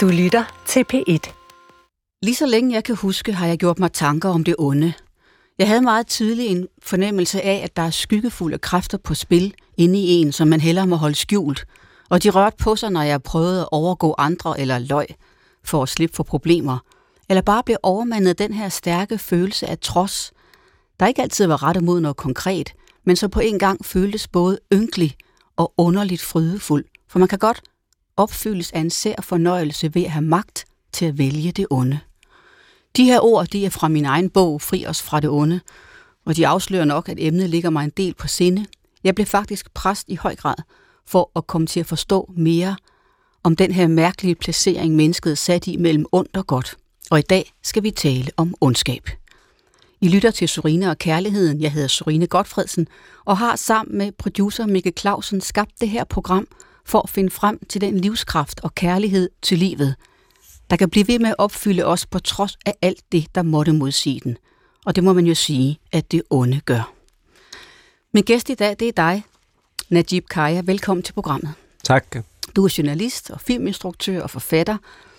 Du lytter til P1. Lige så længe jeg kan huske, har jeg gjort mig tanker om det onde. Jeg havde meget tidligt en fornemmelse af, at der er skyggefulde kræfter på spil inde i en, som man hellere må holde skjult. Og de rørte på sig, når jeg prøvede at overgå andre eller løg for at slippe for problemer. Eller bare blev overmandet af den her stærke følelse af trods, der ikke altid var rettet mod noget konkret, men så på en gang føltes både ynkelig og underligt frydefuld. For man kan godt opfyldes af en sær fornøjelse ved at have magt til at vælge det onde. De her ord, de er fra min egen bog, Fri os fra det onde, og de afslører nok, at emnet ligger mig en del på sinde. Jeg blev faktisk præst i høj grad for at komme til at forstå mere om den her mærkelige placering, mennesket sat i mellem ondt og godt. Og i dag skal vi tale om ondskab. I lytter til Sorine og Kærligheden. Jeg hedder Sorine Godfredsen og har sammen med producer Mikkel Clausen skabt det her program for at finde frem til den livskraft og kærlighed til livet, der kan blive ved med at opfylde os på trods af alt det, der måtte modsige den. Og det må man jo sige, at det onde gør. Min gæst i dag, det er dig, Najib Kaya. Velkommen til programmet. Tak. Du er journalist og filminstruktør og forfatter,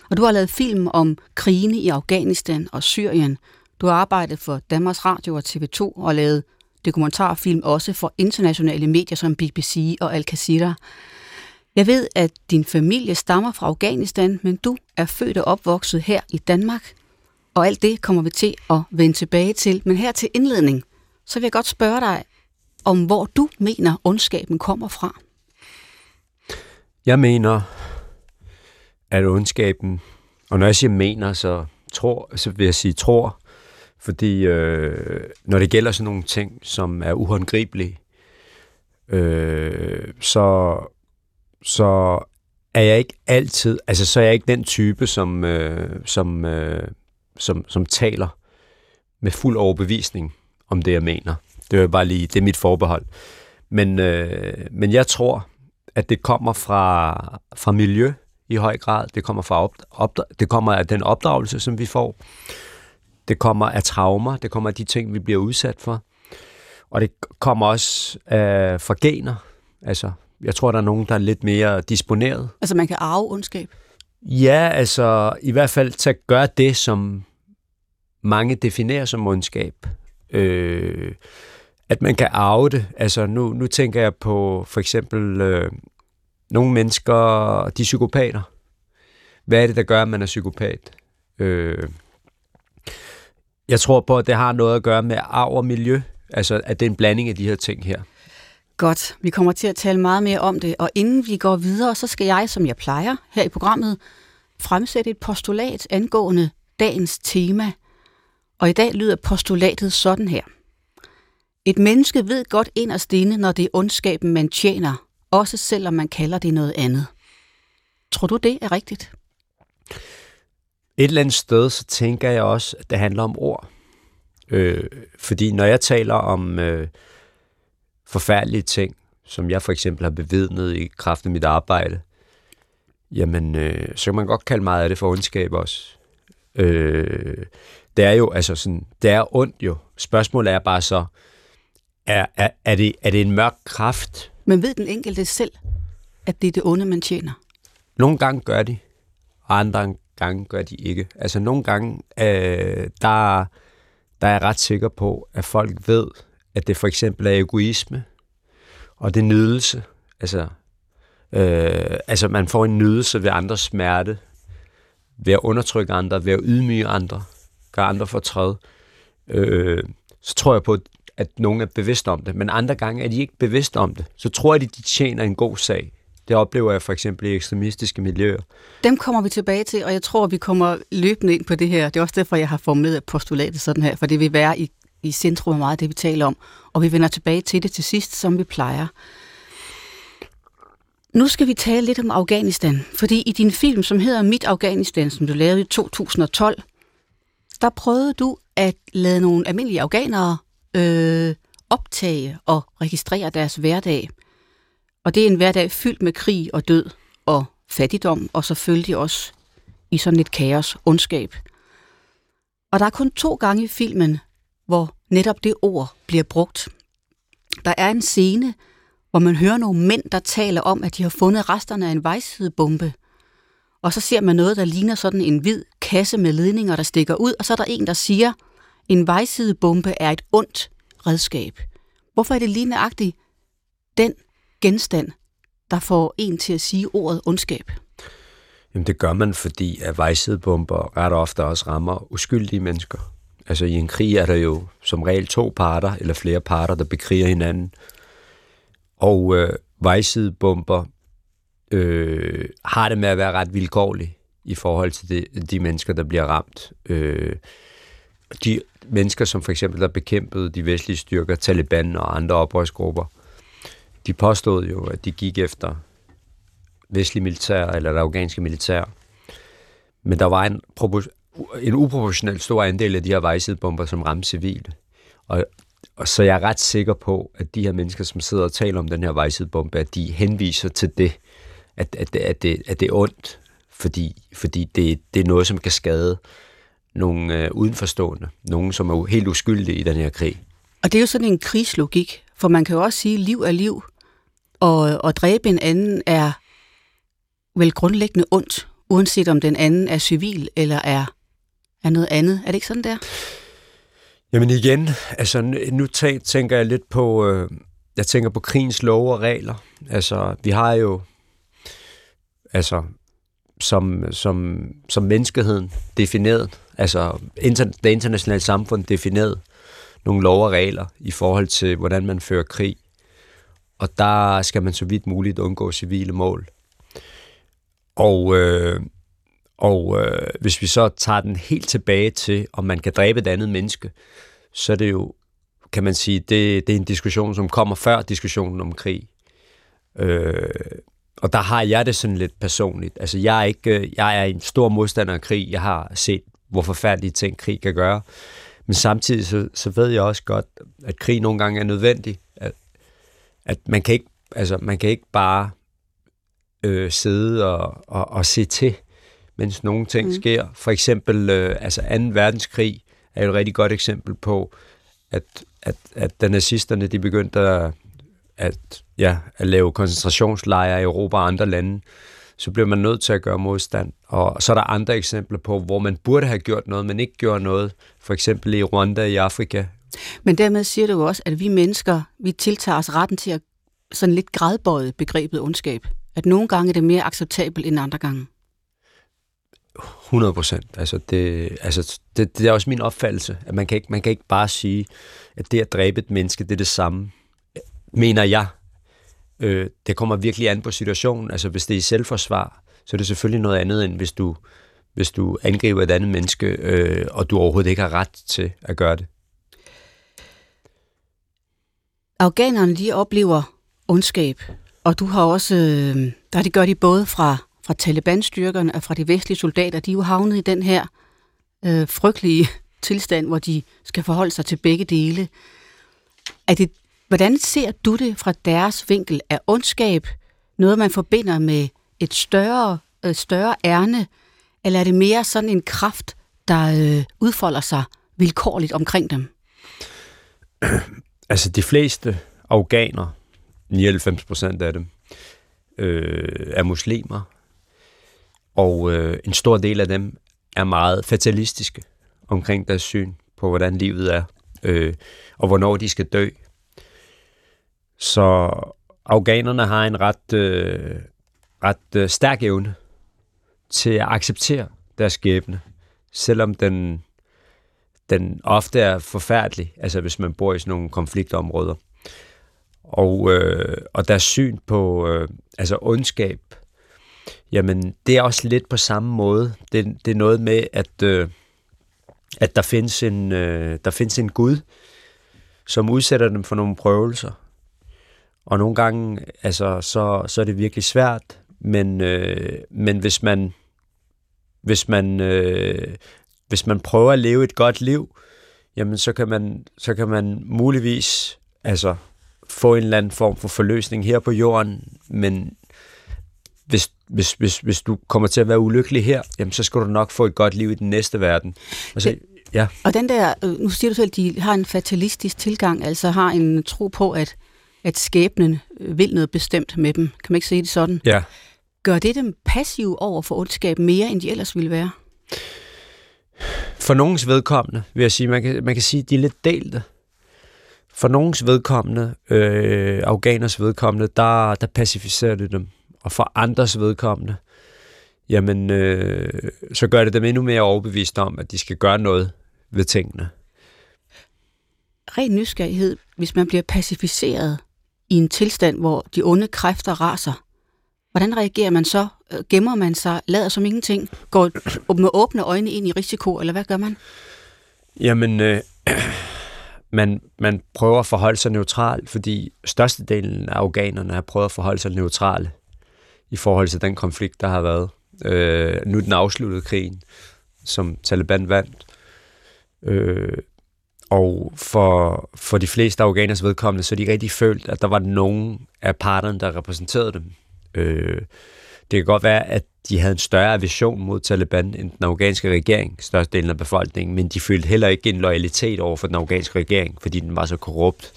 og du har lavet film om krigene i Afghanistan og Syrien. Du har arbejdet for Danmarks Radio og TV2 og lavet dokumentarfilm også for internationale medier som BBC og Al Jazeera. Jeg ved, at din familie stammer fra Afghanistan, men du er født og opvokset her i Danmark. Og alt det kommer vi til at vende tilbage til. Men her til indledning, så vil jeg godt spørge dig om, hvor du mener, ondskaben kommer fra. Jeg mener, at ondskaben, og når jeg siger mener, så, tror, så vil jeg sige tror, fordi øh, når det gælder sådan nogle ting, som er uhåndgribelige, øh, så så er jeg ikke altid, altså så er jeg ikke den type, som, øh, som, øh, som, som taler med fuld overbevisning om det, jeg mener. Det er bare lige, det er mit forbehold. Men, øh, men jeg tror, at det kommer fra, fra miljø i høj grad. Det kommer, fra op, op, det kommer af den opdragelse, som vi får. Det kommer af traumer. Det kommer af de ting, vi bliver udsat for. Og det kommer også øh, fra gener. Altså jeg tror, der er nogen, der er lidt mere disponeret. Altså man kan arve ondskab? Ja, altså i hvert fald til at gøre det, som mange definerer som ondskab. Øh, at man kan arve det. Altså nu, nu tænker jeg på for eksempel øh, nogle mennesker, de er psykopater. Hvad er det, der gør, at man er psykopat? Øh, jeg tror på, at det har noget at gøre med arv og miljø. Altså, at det er en blanding af de her ting her. Godt, vi kommer til at tale meget mere om det, og inden vi går videre, så skal jeg, som jeg plejer her i programmet, fremsætte et postulat angående dagens tema. Og i dag lyder postulatet sådan her. Et menneske ved godt inderst inde, når det er ondskaben, man tjener, også selvom man kalder det noget andet. Tror du, det er rigtigt? Et eller andet sted, så tænker jeg også, at det handler om ord. Øh, fordi når jeg taler om øh, forfærdelige ting, som jeg for eksempel har bevidnet i kraft af mit arbejde, jamen, øh, så kan man godt kalde meget af det for ondskab også. Øh, det er jo, altså sådan, det er ondt jo. Spørgsmålet er bare så, er, er, er, det, er det en mørk kraft? Men ved den enkelte selv, at det er det onde, man tjener? Nogle gange gør de, og andre gange gør de ikke. Altså nogle gange, øh, der, der er jeg ret sikker på, at folk ved, at det for eksempel er egoisme, og det er nydelse. Altså, øh, altså man får en nydelse ved andres smerte, ved at undertrykke andre, ved at ydmyge andre, gøre andre fortræd. Øh, så tror jeg på, at nogen er bevidst om det, men andre gange er de ikke bevidst om det. Så tror jeg, at de tjener en god sag. Det oplever jeg for eksempel i ekstremistiske miljøer. Dem kommer vi tilbage til, og jeg tror, vi kommer løbende ind på det her. Det er også derfor, jeg har formuleret postulatet sådan her, for det vil være i i centrum af meget af det, vi taler om. Og vi vender tilbage til det til sidst, som vi plejer. Nu skal vi tale lidt om Afghanistan, fordi i din film, som hedder Mit Afghanistan, som du lavede i 2012, der prøvede du at lade nogle almindelige afghanere øh, optage og registrere deres hverdag. Og det er en hverdag fyldt med krig og død og fattigdom, og selvfølgelig også i sådan et kaos, ondskab. Og der er kun to gange i filmen, hvor netop det ord bliver brugt. Der er en scene, hvor man hører nogle mænd, der taler om, at de har fundet resterne af en vejsidebombe. og så ser man noget, der ligner sådan en hvid kasse med ledninger, der stikker ud, og så er der en, der siger, en vejsidebombe er et ondt redskab. Hvorfor er det lige nøjagtigt den genstand, der får en til at sige ordet ondskab? Jamen det gør man, fordi at vejsidebomber ret ofte også rammer uskyldige mennesker. Altså i en krig er der jo som regel to parter eller flere parter, der bekriger hinanden. Og øh, vejsidebomber øh, har det med at være ret vilkårlige i forhold til de, de mennesker, der bliver ramt. Øh, de mennesker, som for eksempel der bekæmpede de vestlige styrker, Taliban og andre oprørsgrupper, de påstod jo, at de gik efter vestlige militær eller det afghanske militær. Men der var en, en uproportionel stor andel af de her vejsidebomber, som ramte civile. Og, og så jeg er ret sikker på, at de her mennesker, som sidder og taler om den her vejsidebombe, at de henviser til det, at, at, at, det, at det er ondt, fordi, fordi det, det er noget, som kan skade nogle øh, udenforstående, nogen, som er helt uskyldige i den her krig. Og det er jo sådan en krigslogik, for man kan jo også sige, at liv er liv, og at dræbe en anden er vel grundlæggende ondt, uanset om den anden er civil eller er, er noget andet. Er det ikke sådan der? Jamen igen, altså nu tænker jeg lidt på, øh, jeg tænker på krigens love og regler. Altså vi har jo, altså som, som, som menneskeheden defineret, altså inter, det internationale samfund defineret nogle lov og regler i forhold til, hvordan man fører krig. Og der skal man så vidt muligt undgå civile mål. Og, øh, og øh, hvis vi så tager den helt tilbage til, om man kan dræbe et andet menneske, så er det jo, kan man sige, det, det er en diskussion, som kommer før diskussionen om krig. Øh, og der har jeg det sådan lidt personligt. Altså, jeg er, ikke, øh, jeg er en stor modstander af krig. Jeg har set, hvor forfærdelige ting krig kan gøre. Men samtidig så, så ved jeg også godt, at krig nogle gange er nødvendig. At, at man, kan ikke, altså, man kan ikke bare øh, sidde og, og, og se til, mens nogle ting mm. sker. For eksempel, øh, altså 2. verdenskrig er et rigtig godt eksempel på, at, at, at da nazisterne de begyndte at, at, ja, at lave koncentrationslejre i Europa og andre lande, så bliver man nødt til at gøre modstand. Og så er der andre eksempler på, hvor man burde have gjort noget, men ikke gjort noget. For eksempel i Rwanda i Afrika. Men dermed siger du også, at vi mennesker, vi tiltager os retten til at sådan lidt gradbøjet begrebet ondskab. At nogle gange er det mere acceptabelt end andre gange. 100 procent. Altså, det, altså det, det er også min opfattelse, at man kan, ikke, man kan ikke bare sige, at det at dræbe et menneske, det er det samme, mener jeg. Øh, det kommer virkelig an på situationen. Altså, hvis det er i selvforsvar, så er det selvfølgelig noget andet, end hvis du, hvis du angriber et andet menneske, øh, og du overhovedet ikke har ret til at gøre det. Afghanerne, de oplever ondskab og du har også, øh, der det gør de både fra, fra Taliban-styrkerne og fra de vestlige soldater, de er jo havnet i den her øh, frygtelige tilstand, hvor de skal forholde sig til begge dele. Er det, hvordan ser du det fra deres vinkel? af ondskab noget, man forbinder med et større, øh, større ærne, eller er det mere sådan en kraft, der øh, udfolder sig vilkårligt omkring dem? Altså de fleste afghanere 99 procent af dem øh, er muslimer, og øh, en stor del af dem er meget fatalistiske omkring deres syn på, hvordan livet er, øh, og hvornår de skal dø. Så afghanerne har en ret, øh, ret øh, stærk evne til at acceptere deres skæbne, selvom den, den ofte er forfærdelig, altså hvis man bor i sådan nogle konfliktområder. Og, øh, og deres syn på øh, altså ondskab, jamen det er også lidt på samme måde. Det, det er noget med, at, øh, at der, findes en, øh, der findes en Gud, som udsætter dem for nogle prøvelser. Og nogle gange, altså, så, så er det virkelig svært, men, øh, men hvis man, hvis man, øh, hvis man prøver at leve et godt liv, jamen så kan man, så kan man muligvis altså, få en eller anden form for forløsning her på jorden, men hvis, hvis, hvis, hvis du kommer til at være ulykkelig her, jamen, så skal du nok få et godt liv i den næste verden. Og, så, ja. og den der, øh, nu siger du selv, at de har en fatalistisk tilgang, altså har en tro på, at, at skæbnen øh, vil noget bestemt med dem. Kan man ikke sige det sådan? Ja. Gør det dem passive over for ondskab mere, end de ellers ville være? For nogens vedkommende, vil jeg sige, man kan, man kan sige, at de er lidt delte. For nogens vedkommende, øh, afghaners vedkommende, der, der pacificerer det dem. Og for andres vedkommende, jamen, øh, så gør det dem endnu mere overbevist om, at de skal gøre noget ved tingene. Ren nysgerrighed, hvis man bliver pacificeret i en tilstand, hvor de onde kræfter raser, hvordan reagerer man så? Gemmer man sig, lader som ingenting, går med åbne øjne ind i risiko, eller hvad gør man? Jamen, øh, man, man prøver at forholde sig neutral, fordi størstedelen af afghanerne har prøvet at forholde sig neutrale i forhold til den konflikt, der har været. Øh, nu den afsluttede krigen, som Taliban vandt. Øh, og for, for de fleste afghaners vedkommende, så de rigtig følt, at der var nogen af parterne, der repræsenterede dem. Øh, det kan godt være, at de havde en større aversion mod Taliban end den afghanske regering, størstedelen af befolkningen, men de følte heller ikke en loyalitet over for den afghanske regering, fordi den var så korrupt.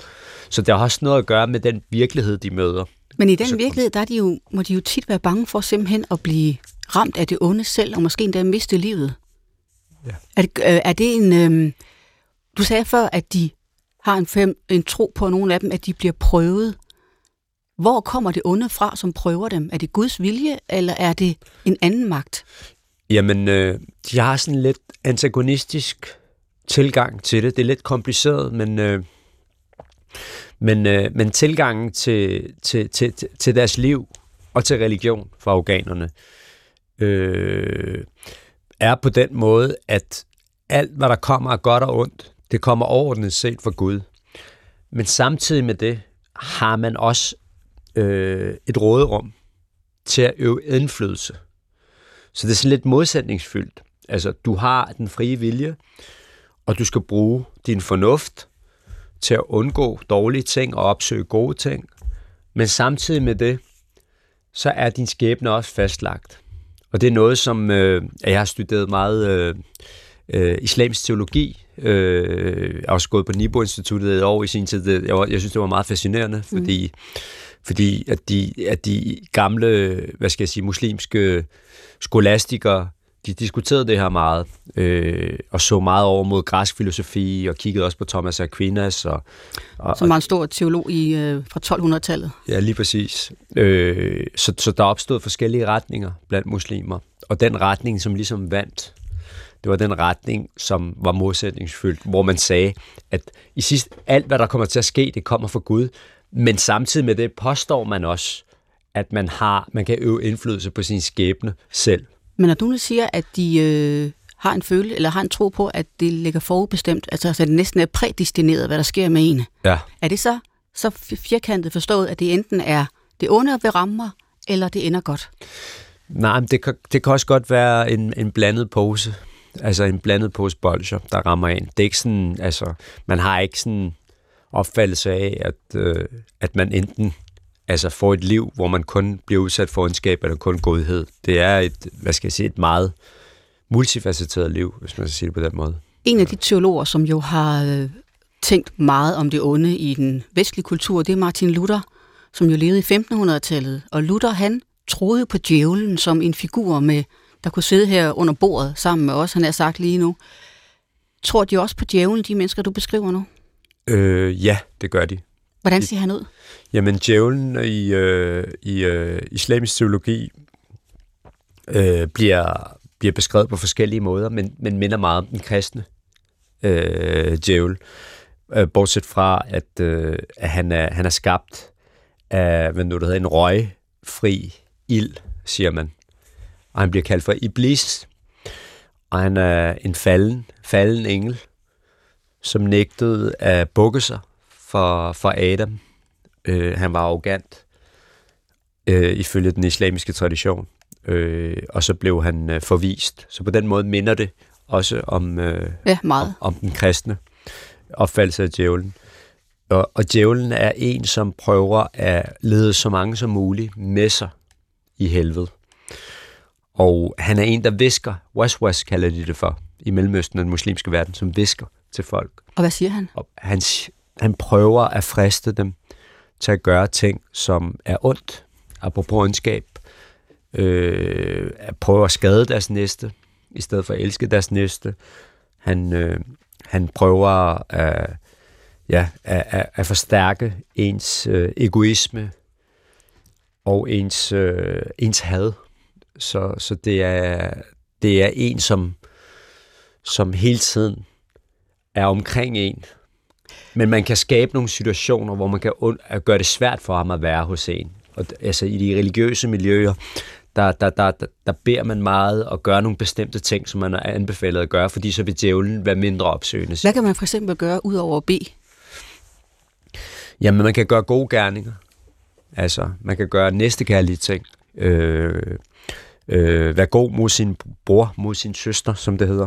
Så det har også noget at gøre med den virkelighed, de møder. Men i den så, virkelighed, der er de jo, må de jo tit være bange for simpelthen at blive ramt af det onde selv, og måske endda miste livet. Ja. Er, det, øh, er det en... Øh, du sagde før, at de har en, fem, en tro på nogle af dem, at de bliver prøvet. Hvor kommer det onde fra, som prøver dem? Er det Guds vilje, eller er det en anden magt? Jamen, øh, de har sådan lidt antagonistisk tilgang til det. Det er lidt kompliceret, men, øh, men, øh, men tilgangen til, til, til, til deres liv og til religion for afghanerne øh, er på den måde, at alt, hvad der kommer af godt og ondt, det kommer overordnet set fra Gud. Men samtidig med det har man også øh, et råderum til at øve indflydelse. Så det er sådan lidt modsætningsfyldt. Altså, du har den frie vilje, og du skal bruge din fornuft til at undgå dårlige ting og opsøge gode ting. Men samtidig med det, så er din skæbne også fastlagt. Og det er noget, som øh, jeg har studeret meget øh, øh, islamisk teologi. Øh, jeg har også gået på Nibo-instituttet et år i sin tid. Jeg, var, jeg synes, det var meget fascinerende, mm. fordi, fordi at, de, at de gamle, hvad skal jeg sige, muslimske skolastikere, de diskuterede det her meget, øh, og så meget over mod græsk filosofi, og kiggede også på Thomas Aquinas. Og, og, Som var en stor teolog i, øh, fra 1200-tallet. Ja, lige præcis. Øh, så, så der opstod forskellige retninger blandt muslimer, og den retning, som ligesom vandt, det var den retning, som var modsætningsfyldt, hvor man sagde, at i sidst, alt hvad der kommer til at ske, det kommer fra Gud, men samtidig med det påstår man også, at man har, man kan øve indflydelse på sin skæbne selv. Men når du nu siger, at de øh, har en følelse, eller har en tro på, at det ligger forudbestemt, altså at det næsten er prædestineret, hvad der sker med en, ja. er det så, så firkantet forstået, at det enten er det onde ved rammer, eller det ender godt? Nej, men det kan, det kan også godt være en, en blandet pose. Altså en blandet pose bolcher, der rammer ind. Det er ikke sådan, altså, man har ikke sådan opfattelse af, at, øh, at man enten altså får et liv, hvor man kun bliver udsat for ondskab eller kun godhed. Det er et, hvad skal jeg sige, et meget multifacetteret liv, hvis man skal sige det på den måde. En af de teologer, som jo har øh, tænkt meget om det onde i den vestlige kultur, det er Martin Luther, som jo levede i 1500-tallet. Og Luther, han troede på djævlen som en figur, med, der kunne sidde her under bordet sammen med os, han har sagt lige nu. Tror de også på djævlen, de mennesker, du beskriver nu? Øh, ja, det gør de. Hvordan ser han ud? Jamen, djævlen i, øh, i øh, islamisk teologi øh, bliver, bliver beskrevet på forskellige måder, men, men minder meget om den kristne øh, djævel. Øh, bortset fra, at, øh, at han, er, han er skabt af hvad nu, der hedder, en røgfri ild, siger man. Og han bliver kaldt for Iblis, og han er en falden, falden engel, som nægtede at bukke sig for, for Adam. Øh, han var arrogant, øh, ifølge den islamiske tradition. Øh, og så blev han øh, forvist. Så på den måde minder det også om, øh, ja, meget. om, om den kristne opfattelse af djævlen. Og, og djævlen er en, som prøver at lede så mange som muligt med sig i helvede. Og han er en, der visker, waswas kalder de det for, i Mellemøsten og den muslimske verden, som visker til folk. Og hvad siger han? Og han, han prøver at friste dem til at gøre ting, som er ondt, apropos ondskab. øh, prøver at skade deres næste, i stedet for at elske deres næste. Han, øh, han prøver at, ja, at, at, at forstærke ens øh, egoisme og ens, øh, ens had. Så, så det, er, det er en, som, som hele tiden er omkring en. Men man kan skabe nogle situationer, hvor man kan gøre det svært for ham at være hos en. Og, altså i de religiøse miljøer, der, der, der, der, der beder man meget og gør nogle bestemte ting, som man er anbefalet at gøre, fordi så vil djævlen være mindre opsøgende. Hvad kan man for eksempel gøre ud over at bede? Jamen, man kan gøre gode gerninger. Altså, man kan gøre næstekærlige ting. Øh, øh, være god mod sin bror, mod sin søster, som det hedder.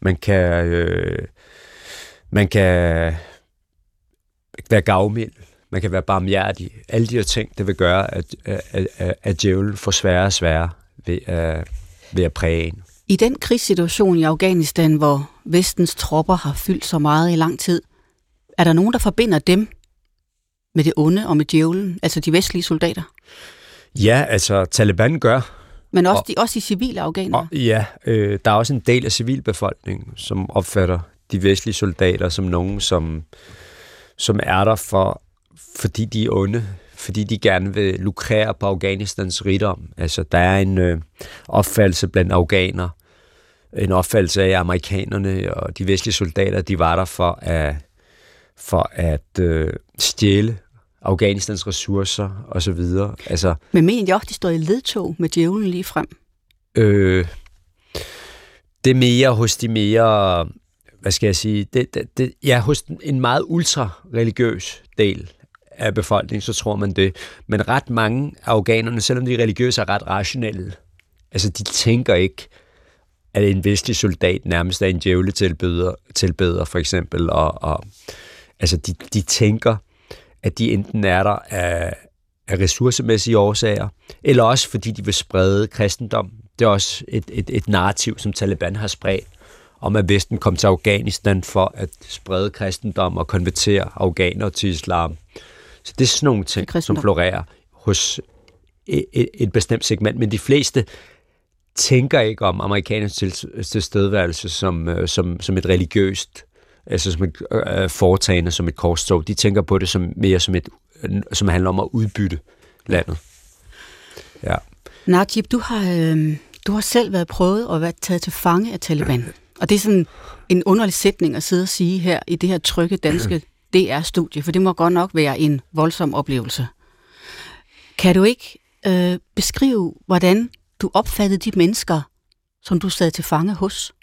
Man kan, øh, man kan være gavmild. Man kan være barmhjertig. Alle de her ting, det vil gøre, at, at, at, at djævlen får sværere og sværere ved at, ved at præge en. I den krigssituation i Afghanistan, hvor vestens tropper har fyldt så meget i lang tid, er der nogen, der forbinder dem med det onde og med djævlen, altså de vestlige soldater? Ja, altså Taliban gør. Men også, og, de, også de civile afghanere? Og, ja, øh, der er også en del af civilbefolkningen, som opfatter de vestlige soldater som nogen, som, som er der for, fordi de er onde, fordi de gerne vil lukrere på Afghanistans rigdom. Altså, der er en øh, opfattelse blandt afghanere, en opfattelse af, amerikanerne og de vestlige soldater, de var der for at, for at øh, stjæle Afghanistans ressourcer og så videre. Altså, Men mener jeg også, de står i ledtog med djævlen lige frem? Øh, det er mere hos de mere, hvad skal jeg sige, det, det, det, ja, hos en meget ultra-religiøs del af befolkningen, så tror man det. Men ret mange af afghanerne, selvom de er religiøse, er ret rationelle. Altså, de tænker ikke, at en vestlig soldat nærmest er en djævle tilbeder, tilbeder for eksempel. Og, og, altså, de, de tænker, at de enten er der af, af ressourcemæssige årsager, eller også fordi de vil sprede kristendom. Det er også et, et, et narrativ, som Taliban har spredt, om at Vesten kom til Afghanistan for at sprede kristendom og konvertere afghanere til islam. Så det er sådan nogle ting, som florerer hos et, et, bestemt segment, men de fleste tænker ikke om amerikansk tilstedeværelse som, øh, som, som et religiøst altså som et øh, foretagende, som et korstog. De tænker på det som mere som et, som handler om at udbytte landet. Ja. Najib, du har, øh, du har selv været prøvet at være taget til fange af Taliban. Og det er sådan en underlig sætning at sidde og sige her i det her trygge danske DR-studie, for det må godt nok være en voldsom oplevelse. Kan du ikke øh, beskrive, hvordan du opfattede de mennesker, som du sad til fange hos?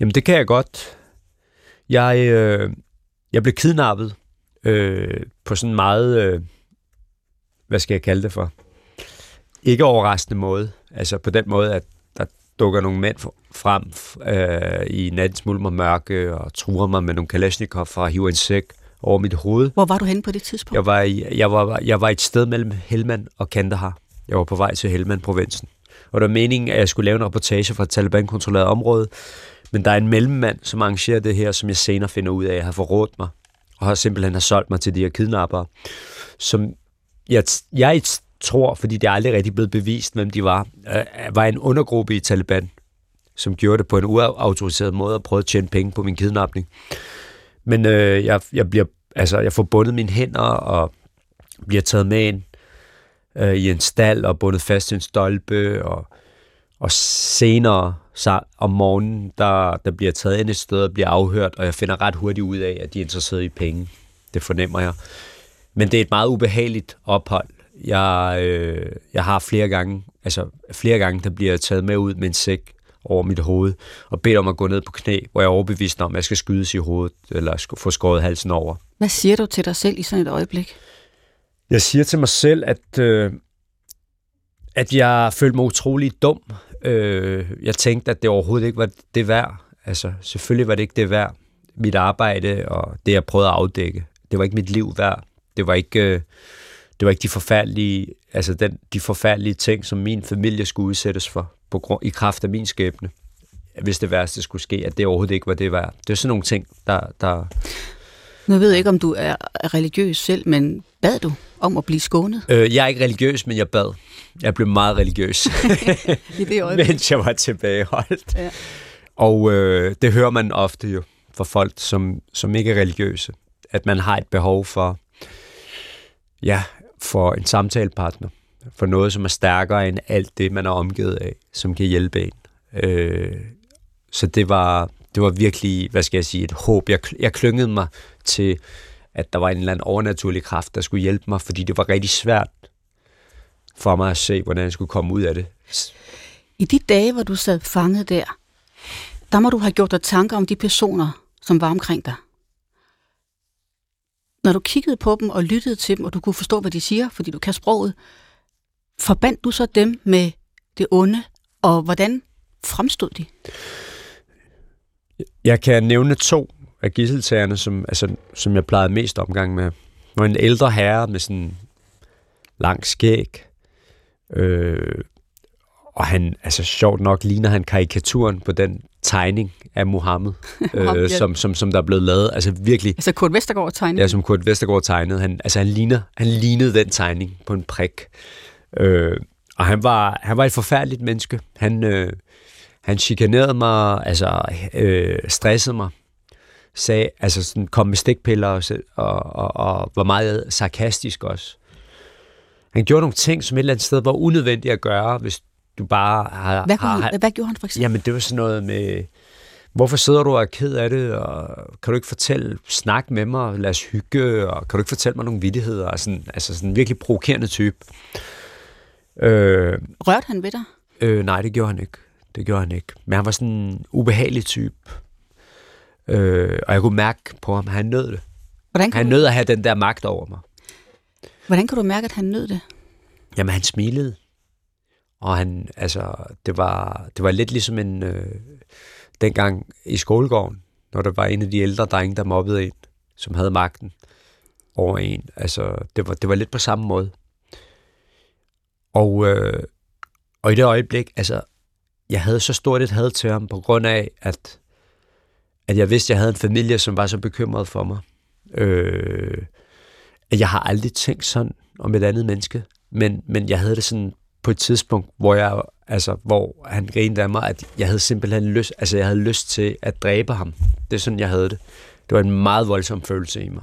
Jamen, det kan jeg godt. Jeg, øh, jeg blev kidnappet øh, på sådan en meget, øh, hvad skal jeg kalde det for, ikke overraskende måde. Altså på den måde, at dukker nogle mænd frem øh, i nattens mulm og mørke og truer mig med nogle kalashnikov fra hiver en sæk over mit hoved. Hvor var du henne på det tidspunkt? Jeg var, i, jeg var, jeg var et sted mellem Helmand og Kandahar. Jeg var på vej til Helmand-provinsen. Og der var meningen, at jeg skulle lave en reportage fra et Taliban-kontrolleret område, men der er en mellemmand, som arrangerer det her, som jeg senere finder ud af, at har forrådt mig, og har simpelthen har solgt mig til de her kidnappere, som jeg, jeg tror, fordi det er aldrig rigtig blevet bevist, hvem de var, øh, var en undergruppe i Taliban, som gjorde det på en uautoriseret måde og prøvede at tjene penge på min kidnapning. Men øh, jeg, jeg, bliver, altså, jeg får bundet mine hænder og bliver taget med ind øh, i en stald og bundet fast til en stolpe, og, og senere så om morgenen, der, der bliver taget ind et sted og bliver afhørt, og jeg finder ret hurtigt ud af, at de er interesseret i penge. Det fornemmer jeg. Men det er et meget ubehageligt ophold. Jeg, øh, jeg har flere gange, altså flere gange, der bliver taget med ud med en sæk over mit hoved, og bedt om at gå ned på knæ, hvor jeg er overbevist om, at jeg skal skydes i hovedet, eller få skåret halsen over. Hvad siger du til dig selv i sådan et øjeblik? Jeg siger til mig selv, at, øh, at jeg følte mig utrolig dum, Øh, jeg tænkte, at det overhovedet ikke var det værd. Altså, selvfølgelig var det ikke det værd. Mit arbejde og det, jeg prøvede at afdække, det var ikke mit liv værd. Det var ikke, øh, det var ikke de forfærdelige, altså den, de forfærdelige ting, som min familie skulle udsættes for, på grund, i kraft af min skæbne. Hvis det værste skulle ske, at det overhovedet ikke var det værd. Det er sådan nogle ting, der... der nu ved jeg ikke, om du er religiøs selv, men bad du om at blive skånet? Øh, jeg er ikke religiøs, men jeg bad. Jeg blev meget religiøs, I det øjeblik. mens jeg var tilbageholdt. Ja. Og øh, det hører man ofte jo fra folk, som, som ikke er religiøse, at man har et behov for, ja, for en samtalepartner, for noget, som er stærkere end alt det, man er omgivet af, som kan hjælpe en. Øh, så det var, det var virkelig, hvad skal jeg sige, et håb. Jeg, jeg klyngede mig til, at der var en eller anden overnaturlig kraft, der skulle hjælpe mig, fordi det var rigtig svært for mig at se, hvordan jeg skulle komme ud af det. I de dage, hvor du sad fanget der, der må du have gjort dig tanker om de personer, som var omkring dig. Når du kiggede på dem og lyttede til dem, og du kunne forstå, hvad de siger, fordi du kan sproget, forbandt du så dem med det onde, og hvordan fremstod de? Jeg kan nævne to af gisseltagerne, som, altså, som jeg plejede mest omgang med. Der var en ældre herre med sådan lang skæg, øh, og han, altså sjovt nok, ligner han karikaturen på den tegning af Mohammed, Ham, øh, som, som, som der er blevet lavet. Altså virkelig, Altså Kurt Vestergaard tegnede. ja, som Kurt Vestergaard tegnede. Han, altså han, ligner, han lignede den tegning på en prik. Øh, og han var, han var et forfærdeligt menneske. Han, øh, han chikanerede mig, altså øh, stressede mig, sagde, altså sådan, kom med stikpiller og, og, og, og var meget sarkastisk også. Han gjorde nogle ting, som et eller andet sted var unødvendigt at gøre, hvis du bare har... hvad, har, han, hvad gjorde han for eksempel? Jamen, det var sådan noget med, hvorfor sidder du og er ked af det, og kan du ikke fortælle, snak med mig, lad os hygge, og kan du ikke fortælle mig nogle vittigheder, og sådan, altså sådan en virkelig provokerende type. Øh, Rørte han ved dig? øh, nej, det gjorde han ikke. Det gjorde han ikke. Men han var sådan en ubehagelig type. Øh, og jeg kunne mærke på ham, at han nød det. Hvordan kan, Han nød at have den der magt over mig. hvordan kan du mærke, at han nød det? Jamen, han smilede. Og han, altså, det var, det var lidt ligesom en, øh, dengang i skolegården, når der var en af de ældre drenge, der mobbede en, som havde magten over en. Altså, det var, det var lidt på samme måde. Og, øh, og i det øjeblik, altså, jeg havde så stort et had til ham, på grund af, at, at jeg vidste, at jeg havde en familie, som var så bekymret for mig. Øh, at jeg har aldrig tænkt sådan om et andet menneske, men, men jeg havde det sådan på et tidspunkt, hvor jeg altså, hvor han grinede af mig, at jeg havde simpelthen lyst, altså jeg havde lyst til at dræbe ham. Det er sådan, jeg havde det. Det var en meget voldsom følelse i mig.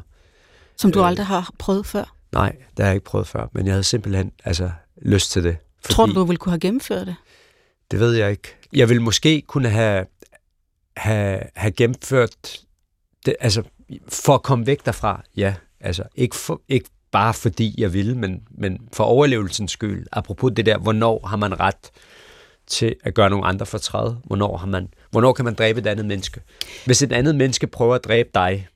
Som du Øh. aldrig har prøvet før? Nej, det har jeg ikke prøvet før, men jeg havde simpelthen altså, lyst til det. Fordi, Tror du, du ville kunne have gennemført det? Det ved jeg ikke. Jeg ville måske kunne have, have, have gennemført det, altså for at komme væk derfra, ja. Altså ikke, for, ikke bare fordi jeg ville, men, men for overlevelsens skyld. Apropos det der, hvornår har man ret til at gøre nogle andre fortræd? Hvornår, har man, hvornår kan man dræbe et andet menneske? Hvis et andet menneske prøver at dræbe dig,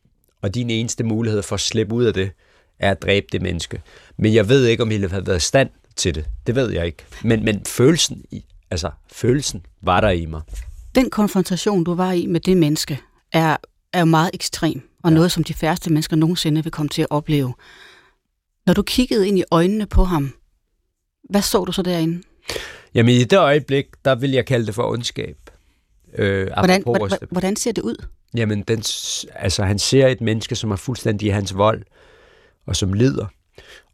og din eneste mulighed for at slippe ud af det, er at dræbe det menneske. Men jeg ved ikke, om jeg havde været i stand til det. Det ved jeg ikke. Men, men følelsen, i, altså, følelsen var der i mig. Den konfrontation, du var i med det menneske, er, er jo meget ekstrem, og ja. noget, som de færreste mennesker nogensinde vil komme til at opleve. Når du kiggede ind i øjnene på ham, hvad så du så derinde? Jamen i det øjeblik, der vil jeg kalde det for ondskab. Øh, Hvordan, hvordan, hvordan ser det ud? Jamen, den, altså, han ser et menneske, som er fuldstændig i hans vold, og som lider,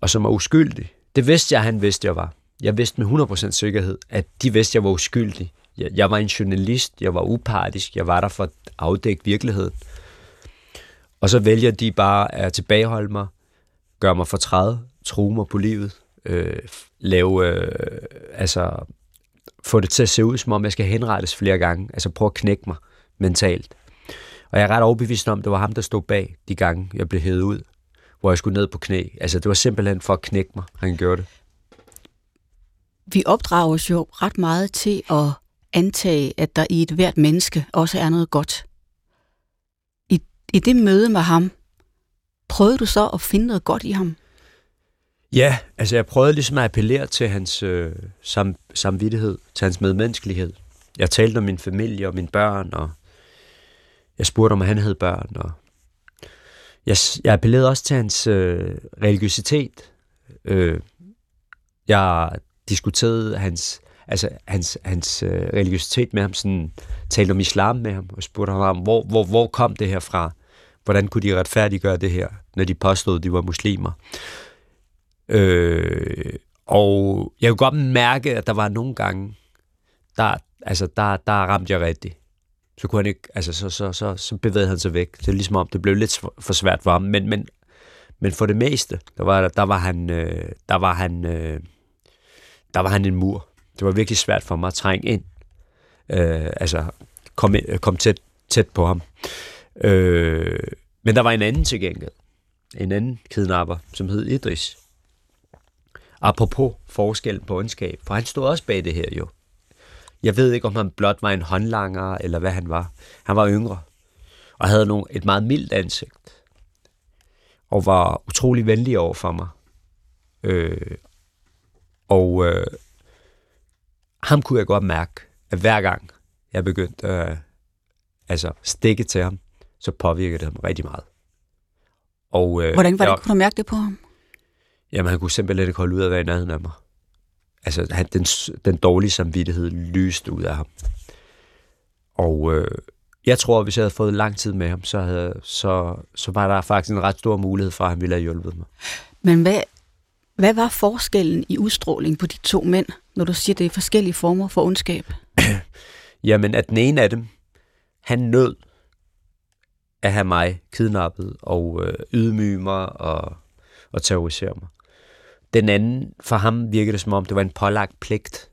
og som er uskyldig. Det vidste jeg, han vidste, jeg var. Jeg vidste med 100% sikkerhed, at de vidste, jeg var uskyldig. Jeg, jeg var en journalist, jeg var upartisk, jeg var der for at afdække virkeligheden. Og så vælger de bare at tilbageholde mig, gøre mig fortræd, true mig på livet, øh, lave, øh, altså, få det til at se ud, som om jeg skal henrettes flere gange. Altså prøve at knække mig mentalt. Og jeg er ret overbevist om, at det var ham, der stod bag de gange, jeg blev hævet ud, hvor jeg skulle ned på knæ. Altså, det var simpelthen for at knække mig, han gjorde det. Vi opdrager os jo ret meget til at antage, at der i et hvert menneske også er noget godt. I, I det møde med ham, prøvede du så at finde noget godt i ham? Ja, altså jeg prøvede ligesom at appellere til hans øh, sam, samvittighed, til hans medmenneskelighed. Jeg talte om min familie og mine børn, og jeg spurgte, om han havde børn. Og jeg, jeg appellerede også til hans øh, religiøsitet. Øh, jeg diskuterede hans, altså hans, hans øh, religiøsitet med ham, sådan, talte om islam med ham, og spurgte ham, hvor, hvor, hvor kom det her fra? Hvordan kunne de retfærdiggøre det her, når de påstod, at de var muslimer? Øh, og jeg kunne godt mærke, at der var nogle gange, der, altså, der, der ramte jeg rigtigt. Så kunne han ikke, altså, så, så, så, så bevægede han sig væk. Det er ligesom om, det blev lidt for svært for ham. Men, men, men for det meste, der var, der var han, øh, der var han, øh, der var han en mur. Det var virkelig svært for mig at trænge ind. Øh, altså, komme kom tæt, tæt på ham. Øh, men der var en anden til gengæld. En anden kidnapper, som hed Idris. Apropos forskel på ondskab, for han stod også bag det her jo. Jeg ved ikke, om han blot var en håndlanger, eller hvad han var. Han var yngre, og havde nogle, et meget mildt ansigt, og var utrolig venlig over for mig. Øh, og øh, ham kunne jeg godt mærke, at hver gang jeg begyndte at øh, altså stikke til ham, så påvirkede det ham rigtig meget. Og, øh, Hvordan var det, jeg, kunne du mærke det på ham? Jamen, han kunne simpelthen ikke holde ud at være i nærheden af mig. Altså, han, den, den dårlige samvittighed lyste ud af ham. Og øh, jeg tror, at hvis jeg havde fået lang tid med ham, så, havde, så, så var der faktisk en ret stor mulighed for, at han ville have hjulpet mig. Men hvad, hvad var forskellen i udstråling på de to mænd, når du siger, det er forskellige former for ondskab? Jamen, at den ene af dem, han nød at have mig kidnappet og øh, ydmyge mig og, og terrorisere mig. Den anden, for ham virkede det som om, det var en pålagt pligt.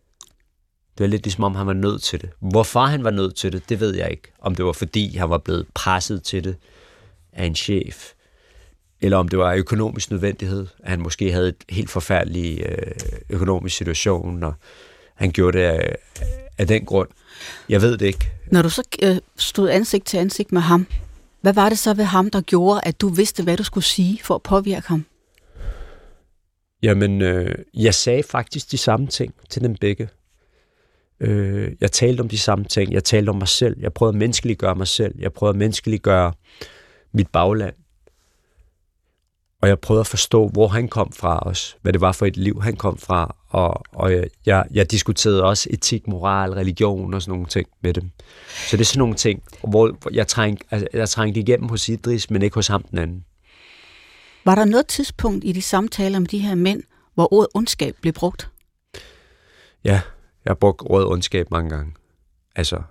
Det var lidt ligesom om, han var nødt til det. Hvorfor han var nødt til det, det ved jeg ikke. Om det var fordi, han var blevet presset til det af en chef, eller om det var økonomisk nødvendighed, at han måske havde et helt forfærdeligt øh, økonomisk situation, og han gjorde det af, af den grund. Jeg ved det ikke. Når du så øh, stod ansigt til ansigt med ham, hvad var det så ved ham, der gjorde, at du vidste, hvad du skulle sige for at påvirke ham? Jamen, øh, jeg sagde faktisk de samme ting til dem begge. Øh, jeg talte om de samme ting. Jeg talte om mig selv. Jeg prøvede at menneskeliggøre mig selv. Jeg prøvede at menneskeliggøre mit bagland. Og jeg prøvede at forstå, hvor han kom fra os. Hvad det var for et liv, han kom fra. Og, og jeg, jeg diskuterede også etik, moral, religion og sådan nogle ting med dem. Så det er sådan nogle ting, hvor jeg trængte, altså, jeg trængte igennem hos Idris, men ikke hos ham den anden. Var der noget tidspunkt i de samtaler med de her mænd, hvor ordet ondskab blev brugt? Ja, jeg har brugt ordet ondskab mange gange. Altså,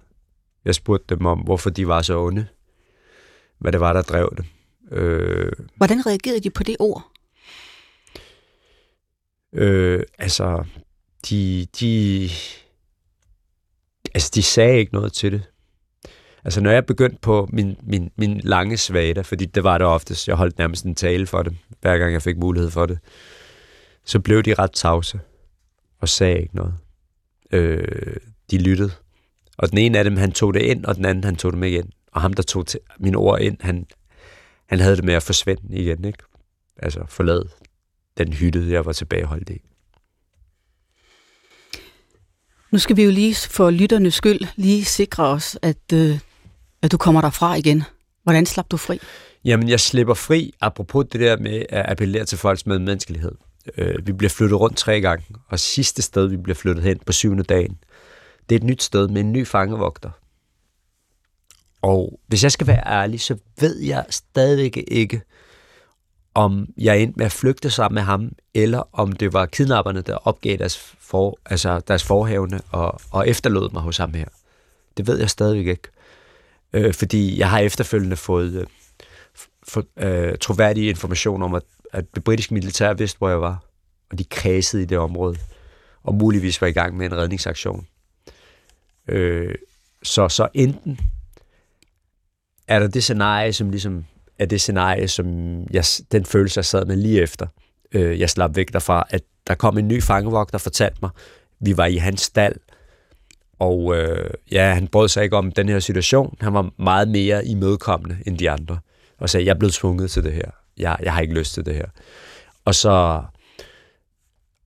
jeg spurgte dem om, hvorfor de var så onde. Hvad det var, der drev dem. Øh, Hvordan reagerede de på det ord? Øh, altså, de, de, altså, de sagde ikke noget til det. Altså, når jeg begyndte på min, min, min lange svada, fordi det var det oftest, jeg holdt nærmest en tale for dem, hver gang jeg fik mulighed for det, så blev de ret tavse og sagde ikke noget. Øh, de lyttede. Og den ene af dem, han tog det ind, og den anden, han tog det med ind. Og ham, der tog til mine ord ind, han, han havde det med at forsvinde igen, ikke? Altså forlade den hytte, jeg var tilbageholdt i. Nu skal vi jo lige for lytternes skyld lige sikre os, at, øh, at du kommer derfra igen. Hvordan slap du fri? Jamen, jeg slipper fri, apropos det der med at appellere til folks medmenneskelighed. Øh, vi bliver flyttet rundt tre gange, og sidste sted, vi bliver flyttet hen på syvende dagen, det er et nyt sted med en ny fangevogter. Og hvis jeg skal være ærlig, så ved jeg stadigvæk ikke, om jeg endte med at flygte sammen med ham, eller om det var kidnapperne, der opgav deres, for, altså deres forhævne og, og efterlod mig hos ham her. Det ved jeg stadigvæk ikke. Øh, fordi jeg har efterfølgende fået øh, for, øh, troværdig information om, at, at det britiske militær vidste, hvor jeg var, og de kredsede i det område, og muligvis var i gang med en redningsaktion. Øh, så, så enten er der det scenarie, som ligesom er det scenarie, som jeg, den følelse, jeg sad med lige efter, øh, jeg slap væk derfra, at der kom en ny fangevogter, der fortalte mig, vi var i hans stald, og øh, ja, han brød sig ikke om den her situation. Han var meget mere imødekommende end de andre, og sagde, jeg er blevet tvunget til det her. Jeg, jeg har ikke lyst til det her. Og så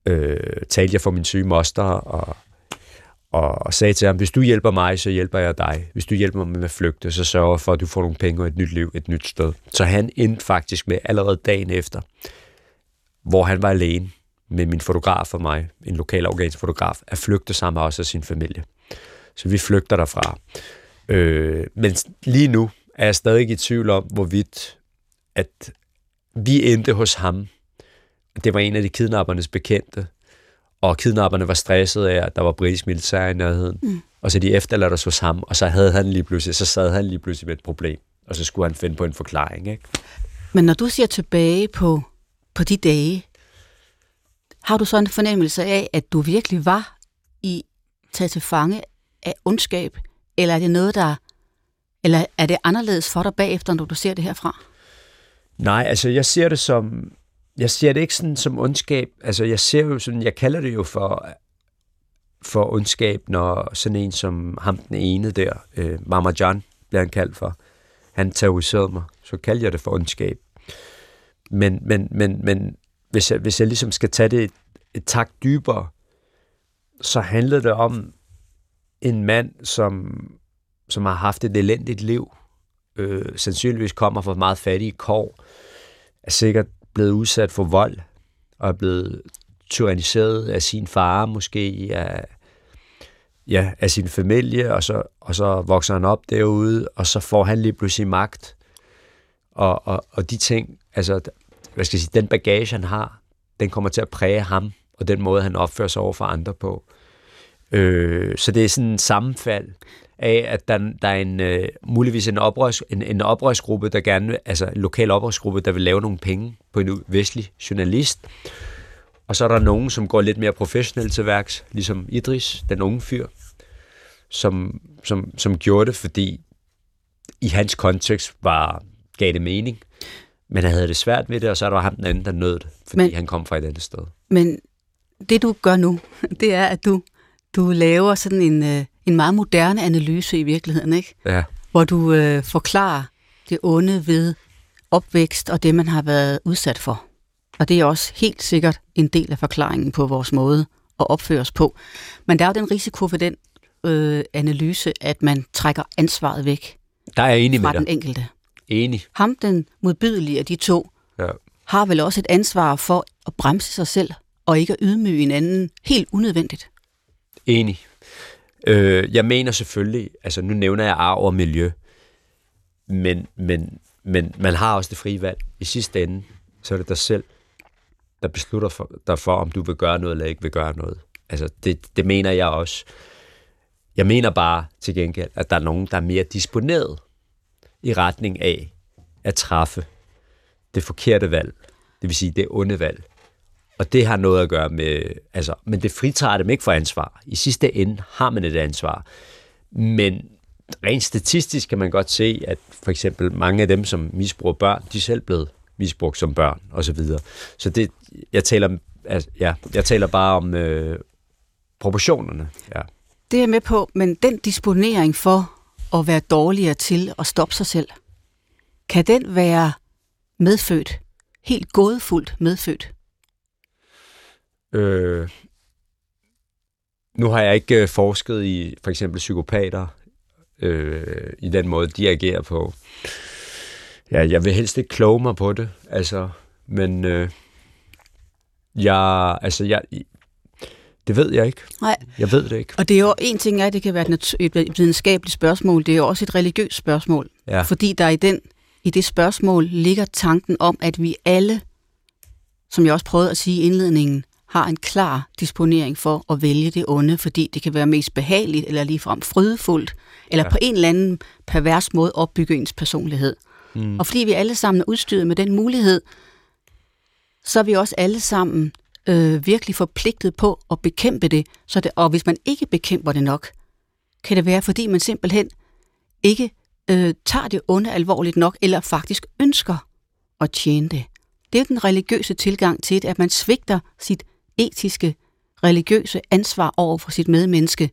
øh, talte jeg for min syge moster, og og sagde til ham, hvis du hjælper mig, så hjælper jeg dig. Hvis du hjælper mig med at flygte, så sørger jeg for, at du får nogle penge og et nyt liv, et nyt sted. Så han endte faktisk med allerede dagen efter, hvor han var alene med min fotograf og mig, en lokal afghansk fotograf, at flygte sammen med os og sin familie. Så vi flygter derfra. Øh, men lige nu er jeg stadig i tvivl om, hvorvidt at vi endte hos ham, det var en af de kidnappernes bekendte, og kidnapperne var stressede af, at der var britisk militær i nærheden. Mm. Og så de efterladte os hos ham, og så havde han lige pludselig, så sad han lige pludselig med et problem. Og så skulle han finde på en forklaring, ikke? Men når du ser tilbage på, på de dage, har du så en fornemmelse af, at du virkelig var i taget til fange af ondskab, eller er det noget, der eller er det anderledes for dig bagefter, når du ser det herfra? Nej, altså jeg ser det som, jeg ser det ikke sådan som ondskab. Altså jeg ser jo sådan, jeg kalder det jo for, for ondskab, når sådan en som ham den ene der, øh, Mama John, bliver han kaldt for, han terroriserede mig, så kalder jeg det for ondskab. Men, men, men, men hvis, jeg, hvis jeg ligesom skal tage det et, et tak dybere, så handler det om en mand, som, som har haft et elendigt liv, øh, sandsynligvis kommer fra meget fattige kår, er sikkert blevet udsat for vold, og er blevet tyranniseret af sin far, måske af, ja, af sin familie, og så, og så vokser han op derude, og så får han lige pludselig magt. Og, og, og de ting, altså, hvad skal jeg sige, den bagage, han har, den kommer til at præge ham, og den måde, han opfører sig over for andre på. Øh, så det er sådan en sammenfald af, at der, der er en, øh, muligvis en, oprørs, en, en oprørsgruppe, der gerne, altså en lokal oprørsgruppe, der vil lave nogle penge på en vestlig journalist. Og så er der nogen, som går lidt mere professionelt til værks, ligesom Idris, den unge fyr, som, som, som gjorde det, fordi i hans kontekst var, gav det mening. Men han havde det svært ved det, og så er der ham den anden, der nød det, fordi men, han kom fra et andet sted. Men det du gør nu, det er, at du, du laver sådan en, øh, en meget moderne analyse i virkeligheden, ikke? Ja. Hvor du øh, forklarer det onde ved opvækst og det, man har været udsat for. Og det er også helt sikkert en del af forklaringen på vores måde at opføre os på. Men der er jo den risiko for den øh, analyse, at man trækker ansvaret væk der er jeg enig fra med den dig. enkelte. Enig. Ham, den modbydelige af de to, Ja. har vel også et ansvar for at bremse sig selv og ikke at ydmyge en anden helt unødvendigt. Enig. Øh, jeg mener selvfølgelig, altså nu nævner jeg arv og miljø, men, men, men man har også det frie valg. I sidste ende, så er det dig selv, der beslutter for, dig for, om du vil gøre noget eller ikke vil gøre noget. Altså, det, det mener jeg også. Jeg mener bare til gengæld, at der er nogen, der er mere disponeret i retning af at træffe det forkerte valg. Det vil sige det onde valg. Og det har noget at gøre med, altså, men det fritager dem ikke for ansvar. I sidste ende har man et ansvar. Men rent statistisk kan man godt se, at for eksempel mange af dem, som misbruger børn, de er selv blevet misbrugt som børn, og så videre. Så det, jeg taler, altså, ja, jeg taler bare om øh, proportionerne. Ja. Det er jeg med på, men den disponering for at være dårligere til at stoppe sig selv, kan den være medfødt? Helt gådefuldt medfødt? Øh, nu har jeg ikke øh, forsket i for eksempel psykopater, øh, i den måde, de agerer på. Ja, jeg vil helst ikke kloge mig på det, altså, men øh, jeg, altså, jeg, det ved jeg ikke. Nej. Jeg ved det ikke. Og det er jo en ting er, at det kan være et, videnskabeligt spørgsmål, det er jo også et religiøst spørgsmål. Ja. Fordi der i, den, i det spørgsmål ligger tanken om, at vi alle, som jeg også prøvede at sige i indledningen, har en klar disponering for at vælge det onde, fordi det kan være mest behageligt eller ligefrem frydefuldt, eller Ja. på en eller anden pervers måde opbygge ens personlighed. Mm. Og fordi vi alle sammen er udstyret med den mulighed, så er vi også alle sammen øh, virkelig forpligtet på at bekæmpe det. Så det. Og hvis man ikke bekæmper det nok, kan det være, fordi man simpelthen ikke øh, tager det onde alvorligt nok, eller faktisk ønsker at tjene det. Det er den religiøse tilgang til det, at man svigter sit etiske, religiøse ansvar over for sit medmenneske.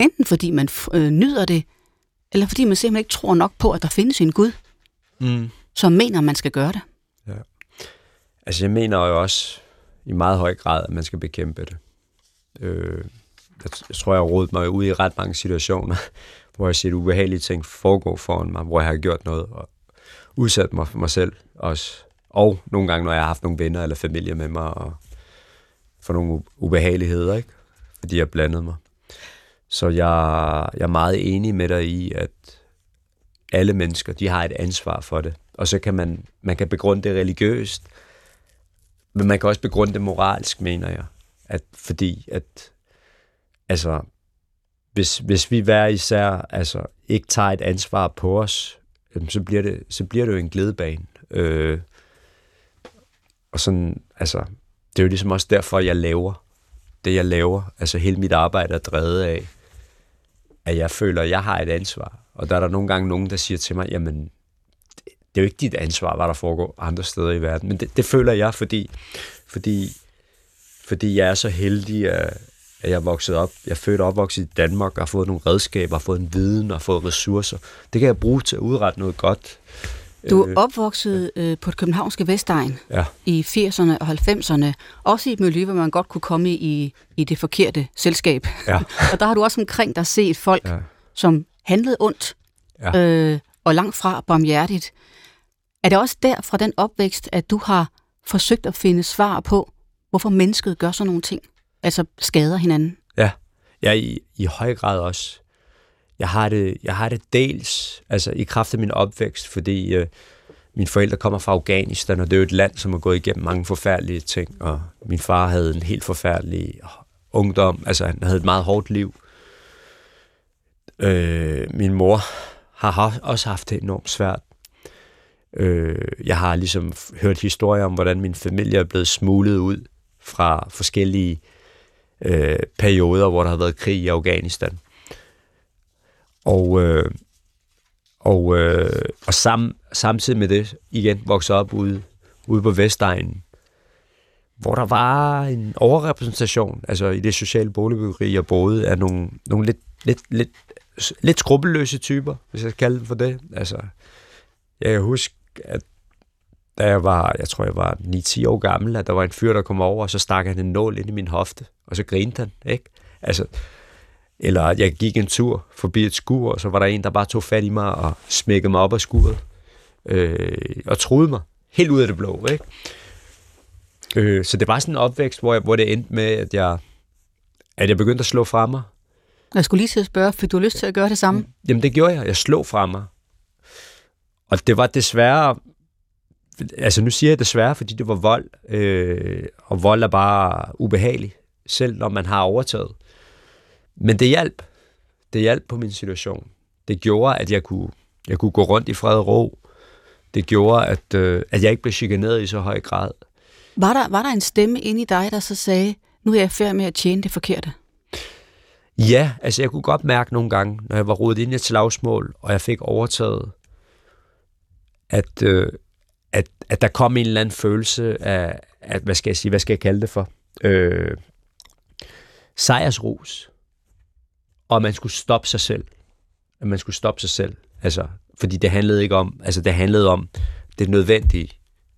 Enten fordi man øh, nyder det, eller fordi man simpelthen ikke tror nok på, at der findes en Gud, Mm. som mener, man skal gøre det. Altså, jeg mener jo også i meget høj grad, at man skal bekæmpe det. Øh, jeg, jeg tror, jeg har rodet mig ud i ret mange situationer, hvor jeg har set ubehagelige ting foregå foran mig, hvor jeg har gjort noget og udsat mig for mig selv også. Og nogle gange, når jeg har haft nogle venner eller familie med mig, og for nogle ubehageligheder, ikke? fordi jeg blandede mig. Så jeg, jeg er meget enig med dig i, at alle mennesker, de har et ansvar for det. Og så kan man, man kan begrunde det religiøst, men man kan også begrunde det moralsk, mener jeg. At, fordi at, altså, hvis, hvis vi hver især altså, ikke tager et ansvar på os, så bliver det, så bliver det jo en glædebane. Øh, og sådan, altså, det er jo ligesom også derfor, jeg laver det, jeg laver. Altså hele mit arbejde er drevet af, at jeg føler, at jeg har et ansvar. Og der er der nogle gange nogen, der siger til mig, jamen, det er jo ikke dit ansvar, hvad der foregår andre steder i verden. Men det, det føler jeg, fordi, fordi, fordi jeg er så heldig, at, at jeg er vokset op. Jeg er født og opvokset i Danmark, og har fået nogle redskaber, har fået en viden og fået ressourcer. Det kan jeg bruge til at udrette noget godt. Du er øh, opvokset øh, på det københavnske Vestegn ja. i 80'erne og 90'erne. Også i et miljø, hvor man godt kunne komme i, i det forkerte selskab. Ja. og der har du også omkring dig set folk, ja. som handlede ondt ja. øh, og langt fra barmhjertigt. Er det også der fra den opvækst, at du har forsøgt at finde svar på, hvorfor mennesket gør sådan nogle ting? Altså skader hinanden? Ja, ja i, i høj grad også. Jeg har det, jeg har det dels altså i kraft af min opvækst, fordi øh, mine forældre kommer fra Afghanistan, og det er jo et land, som har gået igennem mange forfærdelige ting, og min far havde en helt forfærdelig ungdom, altså han havde et meget hårdt liv. Øh, min mor har også haft det enormt svært. Øh, jeg har ligesom hørt historier om, hvordan min familie er blevet smuglet ud fra forskellige øh, perioder, hvor der har været krig i Afghanistan. Og, øh, og, øh, og sam, samtidig med det igen vokset op ude, ude på Vestegnen, hvor der var en overrepræsentation, altså i det sociale boligbyggeri, jeg boede, af nogle, nogle lidt, lidt, lidt, lidt skrupelløse typer, hvis jeg skal kalde dem for det. Altså, jeg kan huske, at da jeg var, jeg tror jeg var 9-10 år gammel, at der var en fyr, der kom over, og så stak han en nål ind i min hofte, og så grinte han, ikke? Altså, eller jeg gik en tur forbi et skur, og så var der en, der bare tog fat i mig og smækkede mig op af skuret. Øh, og troede mig helt ud af det blå. Ikke? Øh, så det var sådan en opvækst, hvor, jeg, hvor det endte med, at jeg, at jeg begyndte at slå fra mig. Jeg skulle lige til at spørge, fik du lyst til at gøre det samme? Mm. Jamen det gjorde jeg. Jeg slog fra mig. Og det var desværre... Altså nu siger jeg desværre, fordi det var vold. Øh, og vold er bare ubehagelig, selv når man har overtaget. Men det hjalp. Det hjalp på min situation. Det gjorde, at jeg kunne, jeg kunne gå rundt i fred og ro. Det gjorde, at, øh, at jeg ikke blev chikaneret i så høj grad. Var der, var der en stemme inde i dig, der så sagde, nu er jeg færdig med at tjene det forkerte? Ja, altså jeg kunne godt mærke nogle gange, når jeg var rodet ind i et slagsmål, og jeg fik overtaget, at, øh, at, at der kom en eller anden følelse af, at, hvad skal jeg sige, hvad skal jeg kalde det for? Øh, sejrsrus og man skulle stoppe sig selv. At man skulle stoppe sig selv. Altså, fordi det handlede ikke om, altså det handlede om det nødvendige.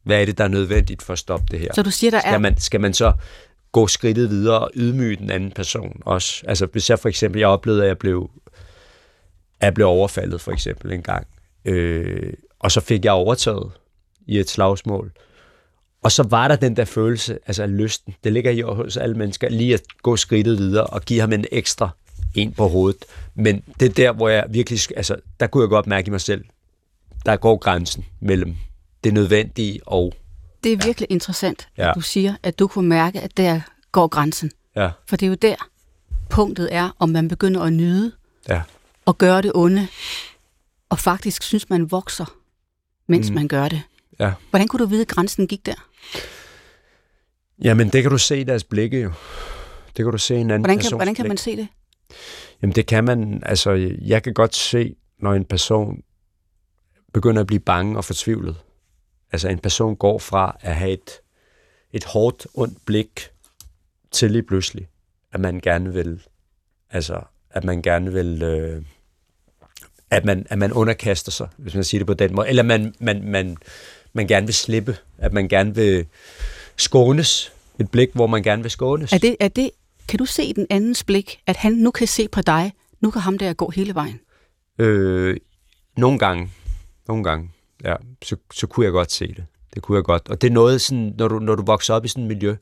Hvad er det, der er nødvendigt for at stoppe det her? Så du siger, der skal er... Man, skal man så gå skridtet videre og ydmyge den anden person også? Altså, hvis jeg for eksempel, jeg oplevede, at jeg blev, at jeg blev overfaldet for eksempel en gang, øh, og så fik jeg overtaget i et slagsmål, og så var der den der følelse, altså lysten, det ligger i hos alle mennesker, lige at gå skridtet videre og give ham en ekstra en på hovedet. Men det er der, hvor jeg virkelig, altså, der kunne jeg godt mærke i mig selv, der går grænsen mellem det nødvendige og... Det er virkelig ja. interessant, at ja. du siger, at du kunne mærke, at der går grænsen. Ja. For det er jo der, punktet er, om man begynder at nyde ja. og gøre det onde, og faktisk synes, man vokser, mens mm. man gør det. Ja. Hvordan kunne du vide, at grænsen gik der? Jamen, det kan du se i deres blikke jo. Det kan du se i en anden hvordan kan, Hvordan kan man se det? Jamen det kan man, altså jeg kan godt se, når en person begynder at blive bange og fortvivlet. Altså en person går fra at have et, et hårdt, ondt blik til lige pludselig, at man gerne vil, altså at man gerne vil, øh, at, man, at man underkaster sig, hvis man siger det på den måde, eller man, man, man, man gerne vil slippe, at man gerne vil skånes, et blik, hvor man gerne vil skånes. Er det, er det kan du se den andens blik, at han nu kan se på dig, nu kan ham der gå hele vejen? Øh, nogle gange, nogle gange, ja, så, så kunne jeg godt se det. Det kunne jeg godt. Og det er noget sådan, når du, når du vokser op i sådan et miljø,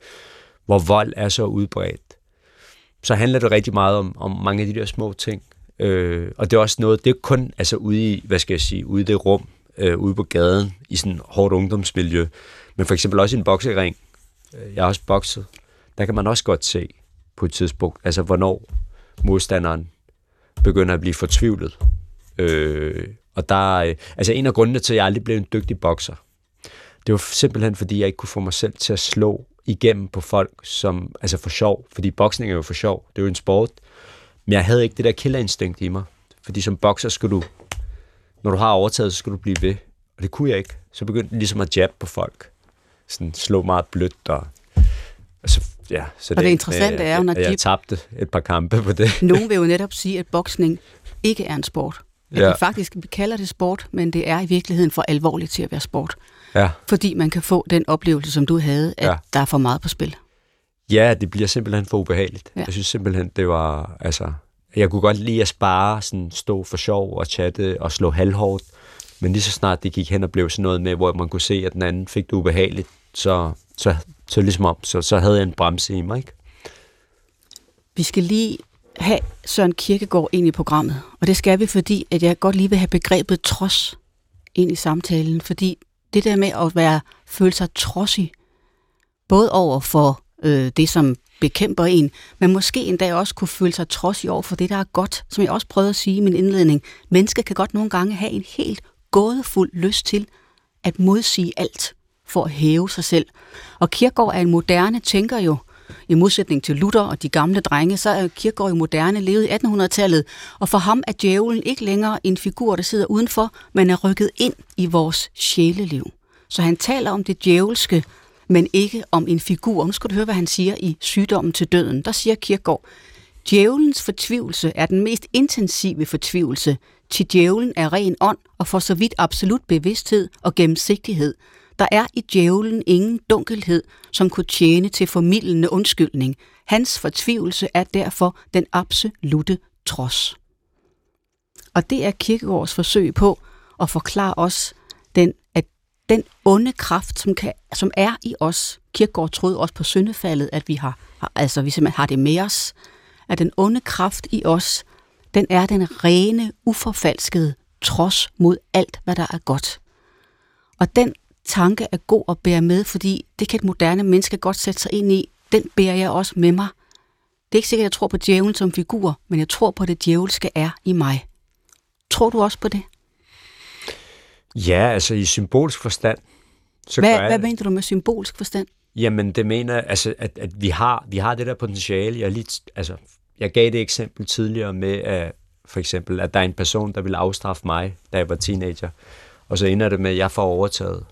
hvor vold er så udbredt, så handler det rigtig meget om, om mange af de der små ting. Øh, og det er også noget, det er kun altså ude i, hvad skal jeg sige, ude i det rum, øh, ude på gaden, i sådan et hårdt ungdomsmiljø, men for eksempel også i en boksering, øh, jeg har også bokset, der kan man også godt se på et tidspunkt, altså hvornår modstanderen begynder at blive fortvivlet. Øh, og der, øh, altså en af grundene til, at jeg aldrig blev en dygtig bokser, det var simpelthen, fordi jeg ikke kunne få mig selv til at slå igennem på folk, som, altså for sjov, fordi boksning er jo for sjov, det er jo en sport, men jeg havde ikke det der killerinstinkt i mig, fordi som bokser skal du, når du har overtaget, så skal du blive ved, og det kunne jeg ikke. Så begyndte jeg ligesom at jabbe på folk, sådan slå meget blødt, og altså, ja, så og det, det interessante er når jeg, jeg tabte et par kampe på det. Nogen vil jo netop sige, at boksning ikke er en sport. At ja. vi faktisk vi kalder det sport, men det er i virkeligheden for alvorligt til at være sport. Ja. Fordi man kan få den oplevelse, som du havde, at ja. der er for meget på spil. Ja, det bliver simpelthen for ubehageligt. Ja. Jeg synes simpelthen, det var... Altså, jeg kunne godt lide at spare, sådan stå for sjov og chatte og slå halvhårdt. Men lige så snart det gik hen og blev sådan noget med, hvor man kunne se, at den anden fik det ubehageligt, så, så, så ligesom om, så, så havde jeg en bremse i mig, ikke? Vi skal lige have Søren Kirkegaard ind i programmet. Og det skal vi, fordi at jeg godt lige vil have begrebet trods ind i samtalen. Fordi det der med at være, føle sig trodsig, både over for øh, det, som bekæmper en, men måske endda også kunne føle sig trodsig over for det, der er godt, som jeg også prøvede at sige i min indledning. Mennesker kan godt nogle gange have en helt gådefuld lyst til at modsige alt for at hæve sig selv. Og Kierkegaard er en moderne tænker jo, i modsætning til Luther og de gamle drenge, så er Kierkegaard jo moderne, levet i 1800-tallet, og for ham er djævlen ikke længere en figur, der sidder udenfor, men er rykket ind i vores sjæleliv. Så han taler om det djævelske, men ikke om en figur. Nu skal du høre, hvad han siger i Sygdommen til døden. Der siger Kierkegaard, Djævelens fortvivlelse er den mest intensive fortvivlelse, til djævlen er ren ånd og for så vidt absolut bevidsthed og gennemsigtighed – der er i djævlen ingen dunkelhed, som kunne tjene til formidlende undskyldning. Hans fortvivlelse er derfor den absolute trods. Og det er Kirkegaards forsøg på at forklare os, den, at den onde kraft, som, kan, som er i os, Kirkegaard troede også på syndefaldet, at vi har, altså vi simpelthen har det med os, at den onde kraft i os, den er den rene, uforfalskede trods mod alt, hvad der er godt. Og den tanke er god at bære med, fordi det kan et moderne menneske godt sætte sig ind i. Den bærer jeg også med mig. Det er ikke sikkert, at jeg tror på djævlen som figur, men jeg tror på, at det djævelske er i mig. Tror du også på det? Ja, altså i symbolsk forstand. Så hvad, jeg, hvad mener du med symbolsk forstand? Jamen, det mener altså, at, at vi, har, vi har det der potentiale. Jeg, lige, altså, jeg gav det eksempel tidligere med, at for eksempel, at der er en person, der vil afstraffe mig, da jeg var teenager. Og så ender det med, at jeg får overtaget.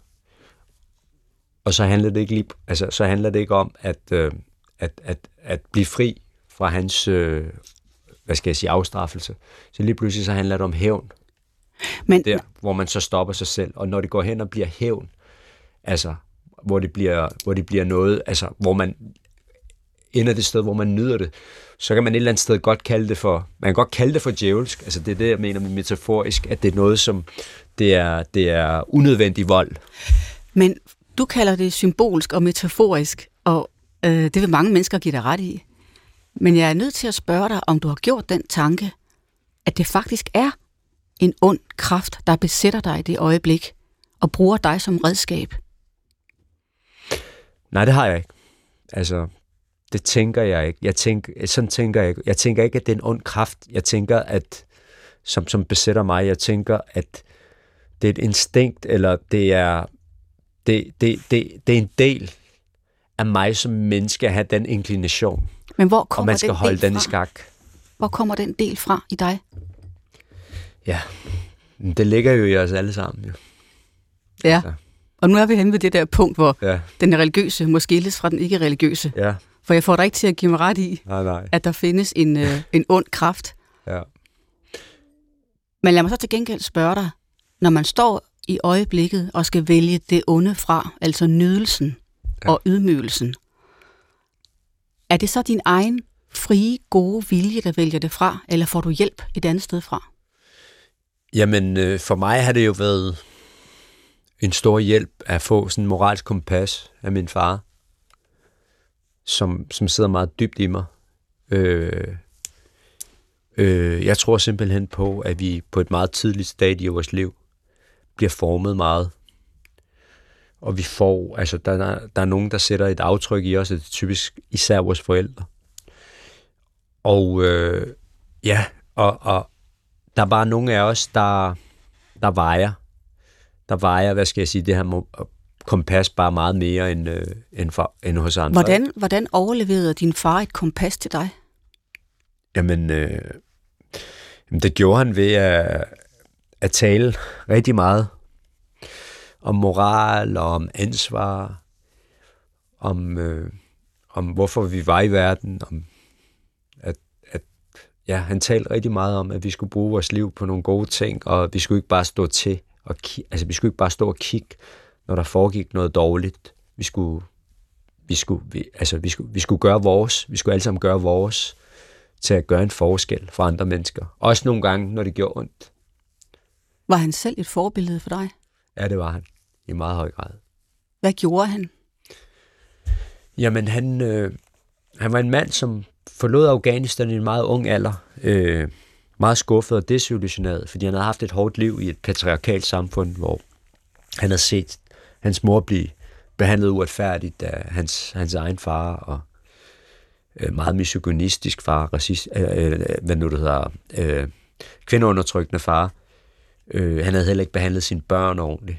Og så handler det ikke, lige, altså, så handler det ikke om at, øh, at, at, at blive fri fra hans, øh, hvad skal jeg sige, afstraffelse. Så lige pludselig så handler det om hævn. Men, der, hvor man så stopper sig selv. Og når det går hen og bliver hævn, altså, hvor det bliver, hvor det bliver noget, altså, hvor man ender det sted, hvor man nyder det, så kan man et eller andet sted godt kalde det for, man kan godt kalde det for djævelsk, altså det er det, jeg mener med metaforisk, at det er noget, som det er, det er unødvendig vold. Men du kalder det symbolsk og metaforisk, og øh, det vil mange mennesker give dig ret i. Men jeg er nødt til at spørge dig, om du har gjort den tanke, at det faktisk er en ond kraft, der besætter dig i det øjeblik, og bruger dig som redskab. Nej, det har jeg ikke. Altså, det tænker jeg ikke. Jeg tænker, sådan tænker jeg ikke. Jeg tænker ikke, at det er en ond kraft. Jeg tænker, at som, som besætter mig, jeg tænker, at det er et instinkt, eller det er det, det, det, det er en del af mig som menneske at have den inklination. Men hvor kommer og man skal den holde den fra? i skak. Hvor kommer den del fra i dig? Ja, det ligger jo i os alle sammen. Jo. Ja, altså. og nu er vi henne ved det der punkt, hvor ja. den religiøse må skilles fra den ikke-religiøse. Ja. For jeg får dig ikke til at give mig ret i, nej, nej. at der findes en, øh, en ond kraft. Ja. Men lad mig så til gengæld spørge dig, når man står i øjeblikket og skal vælge det onde fra, altså nydelsen ja. og ydmygelsen. Er det så din egen frie, gode vilje, der vælger det fra, eller får du hjælp et andet sted fra? Jamen, øh, for mig har det jo været en stor hjælp at få sådan en moralsk kompas af min far, som, som sidder meget dybt i mig. Øh, øh, jeg tror simpelthen på, at vi på et meget tidligt stadie i vores liv bliver formet meget. og vi får, altså der, der, der er nogen, der sætter et aftryk i os, og det er typisk især vores forældre. Og øh, ja, og, og der er bare nogle af os, der, der vejer, der vejer, hvad skal jeg sige, det her kompas bare meget mere end, øh, end, for, end hos andre. Hvordan, hvordan overleverede din far et kompas til dig? Jamen, øh, det gjorde han ved at, at tale rigtig meget om moral og om ansvar, om, øh, om hvorfor vi var i verden, om at, at ja, han talte rigtig meget om, at vi skulle bruge vores liv på nogle gode ting, og vi skulle ikke bare stå til og altså vi skulle ikke bare stå og kigge, når der foregik noget dårligt. Vi skulle, vi skulle, vi, altså vi skulle, vi skulle gøre vores, vi skulle alle sammen gøre vores til at gøre en forskel for andre mennesker. Også nogle gange, når det gjorde ondt. Var han selv et forbillede for dig? Ja, det var han. I meget høj grad. Hvad gjorde han? Jamen, han, øh, han var en mand, som forlod Afghanistan i en meget ung alder. Øh, meget skuffet og desillusioneret, fordi han havde haft et hårdt liv i et patriarkalt samfund, hvor han havde set hans mor blive behandlet uretfærdigt af hans, hans egen far, og øh, meget misogynistisk far, racist, øh, øh, hvad nu det hedder, øh, kvindeundertrykkende far. Øh, han havde heller ikke behandlet sine børn ordentligt.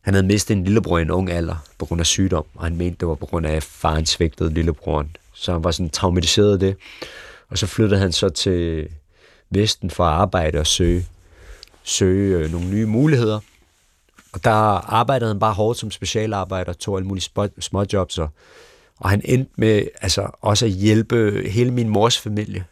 Han havde mistet en lillebror i en ung alder på grund af sygdom, og han mente, det var på grund af, at faren svigtede lillebroren. Så han var sådan traumatiseret af det. Og så flyttede han så til Vesten for at arbejde og søge, søge øh, nogle nye muligheder. Og der arbejdede han bare hårdt som specialarbejder, tog alle mulige småjobs, og, og han endte med altså, også at hjælpe hele min mors familie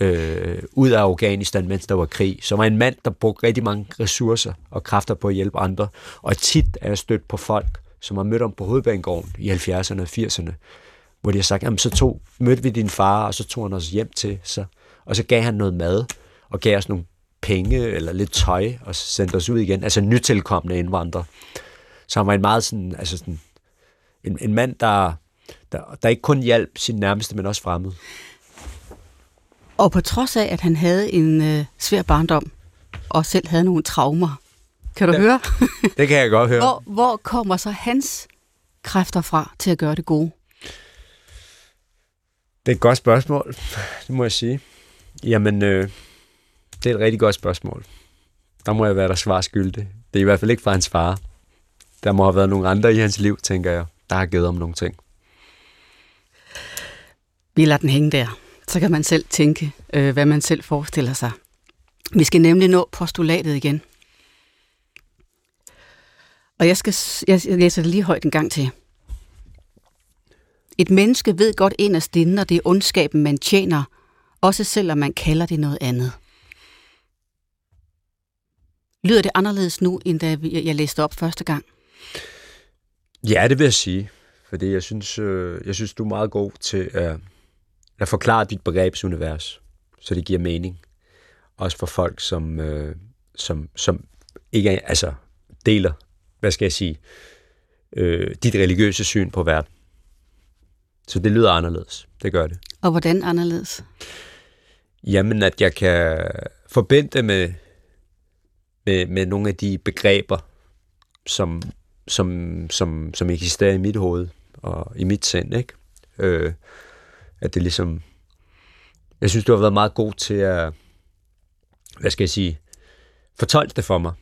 øh, ud af Afghanistan, mens der var krig. Så var en mand, der brugte rigtig mange ressourcer og kræfter på at hjælpe andre. Og tit er jeg stødt på folk, som har mødt om på hovedbanegården i 70'erne og 80'erne, hvor de har sagt, jamen så tog, mødte vi din far, og så tog han os hjem til, så, og så gav han noget mad, og gav os nogle penge eller lidt tøj, og sendte os ud igen, altså nytilkommende indvandrere. Så han var en meget sådan, altså sådan, en, en mand, der, der, der ikke kun hjalp sin nærmeste, men også fremmede. Og på trods af, at han havde en øh, svær barndom, og selv havde nogle traumer, kan du ja, høre? det kan jeg godt høre. Hvor, hvor kommer så hans kræfter fra til at gøre det gode? Det er et godt spørgsmål, det må jeg sige. Jamen, øh, det er et rigtig godt spørgsmål. Der må jeg være der svar skyldig. Det er i hvert fald ikke fra hans far. Der må have været nogle andre i hans liv, tænker jeg, der har givet om nogle ting. Vi lader den hænge der. Så kan man selv tænke, øh, hvad man selv forestiller sig. Vi skal nemlig nå postulatet igen. Og jeg, skal, jeg læser det lige højt en gang til. Et menneske ved godt ind af når det er ondskaben, man tjener, også selvom man kalder det noget andet. Lyder det anderledes nu, end da jeg læste op første gang? Ja, det vil jeg sige. Fordi jeg synes, øh, jeg synes du er meget god til at, at forklare dit begrebsunivers, så det giver mening. Også for folk, som, øh, som, som ikke er, altså, deler, hvad skal jeg sige, øh, dit religiøse syn på verden. Så det lyder anderledes. Det gør det. Og hvordan anderledes? Jamen, at jeg kan forbinde det med, med, med nogle af de begreber, som, som, som, som eksisterer i mit hoved og i mit sind, ikke? Øh, at det ligesom... Jeg synes, du har været meget god til at, hvad skal jeg sige, fortolke det for mig.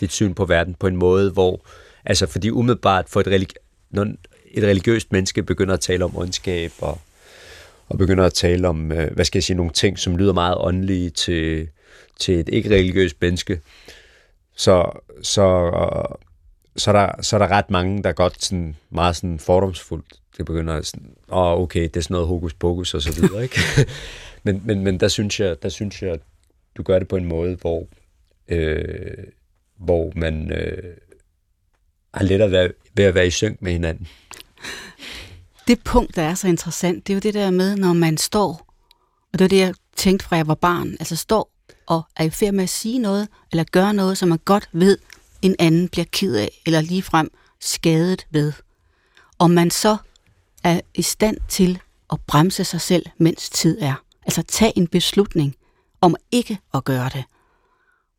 Dit syn på verden på en måde, hvor... Altså, fordi umiddelbart for et, religi- når et religiøst menneske begynder at tale om ondskab og og begynder at tale om, øh, hvad skal jeg sige, nogle ting, som lyder meget åndelige til, til et ikke-religiøst menneske, så, så, så, er der, så er der ret mange, der godt sådan, meget sådan fordomsfuldt, det begynder sådan, åh oh, okay, det er sådan noget hokus pokus og så videre, ikke? men, men, men der synes jeg, der synes jeg, du gør det på en måde, hvor, øh, hvor man øh, har lettere ved, ved at være i synk med hinanden det punkt, der er så interessant, det er jo det der med, når man står, og det var det, jeg tænkte fra jeg var barn, altså står og er i færd med at sige noget, eller gøre noget, som man godt ved, en anden bliver ked af, eller ligefrem skadet ved. Og man så er i stand til at bremse sig selv, mens tid er. Altså tage en beslutning om ikke at gøre det.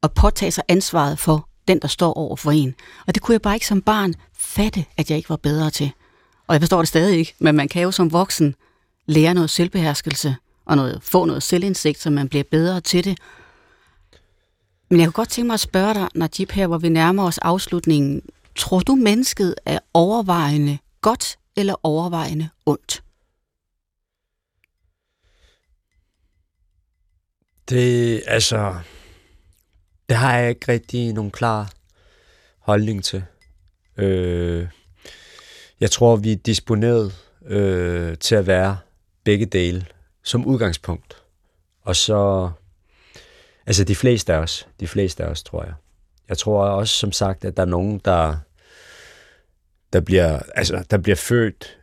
Og påtage sig ansvaret for den, der står over for en. Og det kunne jeg bare ikke som barn fatte, at jeg ikke var bedre til. Og jeg forstår det stadig ikke, men man kan jo som voksen lære noget selvbeherskelse og noget, få noget selvindsigt, så man bliver bedre til det. Men jeg kunne godt tænke mig at spørge dig, Najib, her hvor vi nærmer os afslutningen. Tror du, mennesket er overvejende godt eller overvejende ondt? Det, altså, det har jeg ikke rigtig nogen klar holdning til. Øh, jeg tror, vi er disponeret øh, til at være begge dele som udgangspunkt. Og så, altså de fleste af os, de fleste af os, tror jeg. Jeg tror også, som sagt, at der er nogen, der, der, bliver, altså, der bliver født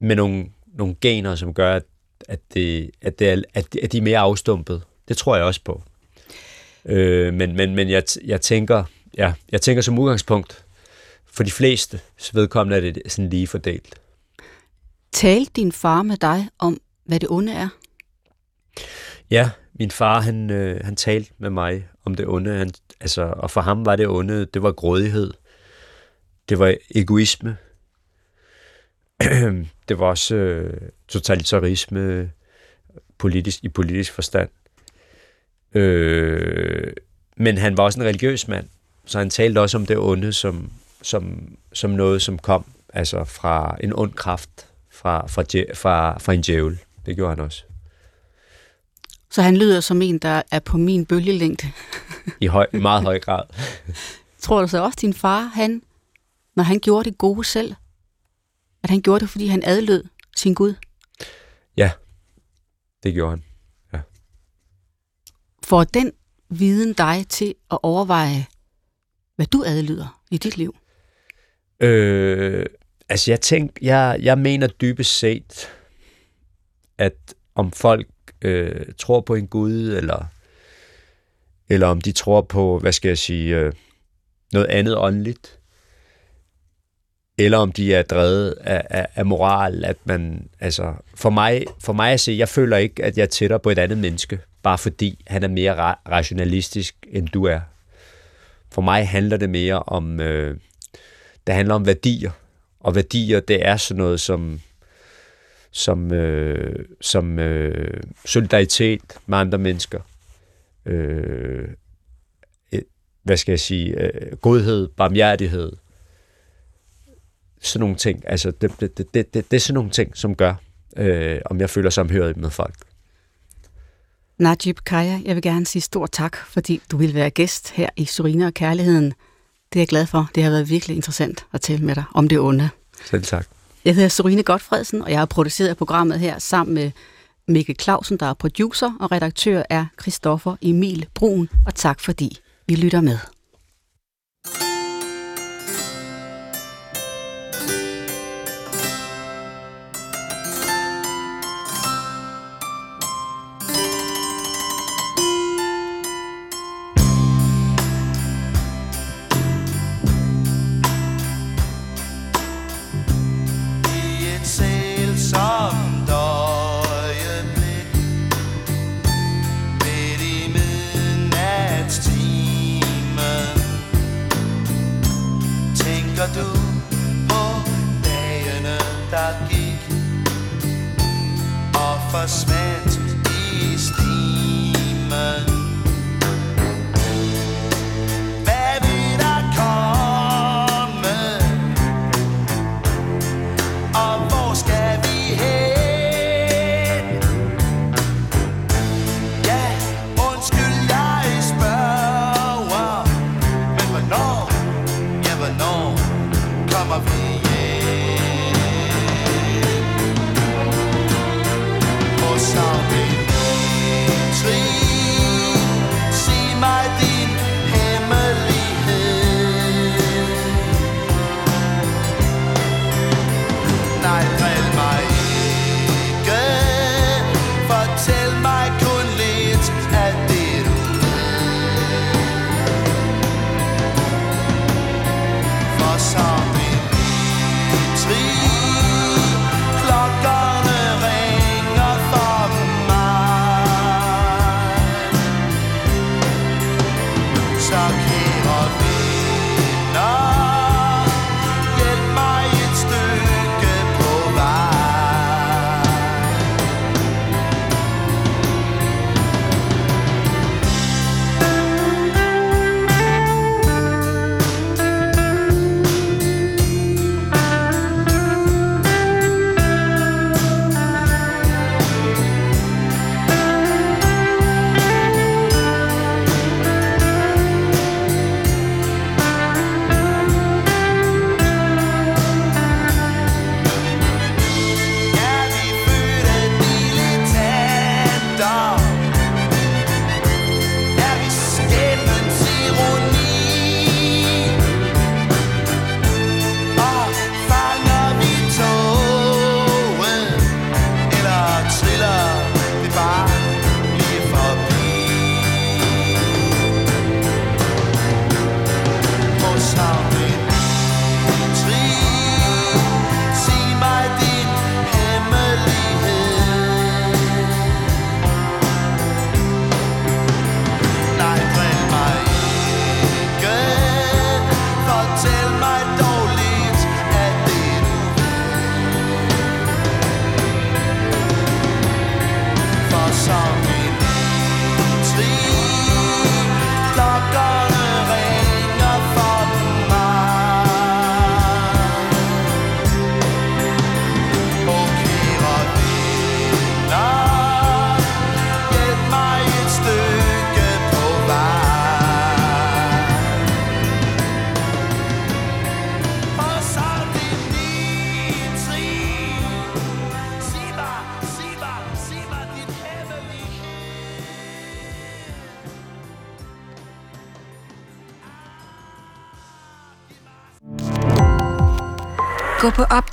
med nogle, nogle gener, som gør, at, at, det, at, det er, at, at de er mere afstumpet. Det tror jeg også på. Øh, men men, men jeg, jeg, tænker, ja, jeg tænker som udgangspunkt, for de fleste vedkommende er det sådan lige fordelt. Talte din far med dig om, hvad det onde er? Ja, min far, han, øh, han talte med mig om det onde. Han, altså, og for ham var det onde, det var grådighed. Det var egoisme. det var også øh, totalitarisme politisk, i politisk forstand. Øh, men han var også en religiøs mand, så han talte også om det onde som, som, som noget, som kom altså fra en ond kraft, fra, fra, fra, fra en djævel. Det gjorde han også. Så han lyder som en, der er på min bølgelængde. I høj, meget høj grad. Tror du så også, din far, han, når han gjorde det gode selv, at han gjorde det, fordi han adlød sin Gud? Ja, det gjorde han. Ja. Får den viden dig til at overveje, hvad du adlyder i dit liv? Øh, altså jeg tænker, jeg, jeg mener dybest set, at om folk øh, tror på en Gud, eller, eller om de tror på, hvad skal jeg sige, øh, noget andet åndeligt, eller om de er drevet af, af, af moral, at man, altså, for mig, for mig at se, jeg føler ikke, at jeg er tættere på et andet menneske, bare fordi han er mere ra- rationalistisk, end du er. For mig handler det mere om, øh, det handler om værdier, og værdier, det er sådan noget som, som, øh, som øh, solidaritet med andre mennesker. Øh, hvad skal jeg sige? Øh, godhed, barmhjertighed. Sådan nogle ting. Altså, det, det, det, det, det er sådan nogle ting, som gør, øh, om jeg føler samhørighed med folk. Najib Kaya, jeg vil gerne sige stort tak, fordi du vil være gæst her i Surina og Kærligheden. Det er jeg glad for. Det har været virkelig interessant at tale med dig om det onde. Selv tak. Jeg hedder Sorine Godfredsen, og jeg har produceret programmet her sammen med Mikkel Clausen, der er producer, og redaktør er Christoffer Emil Brun. Og tak fordi vi lytter med. Sorry.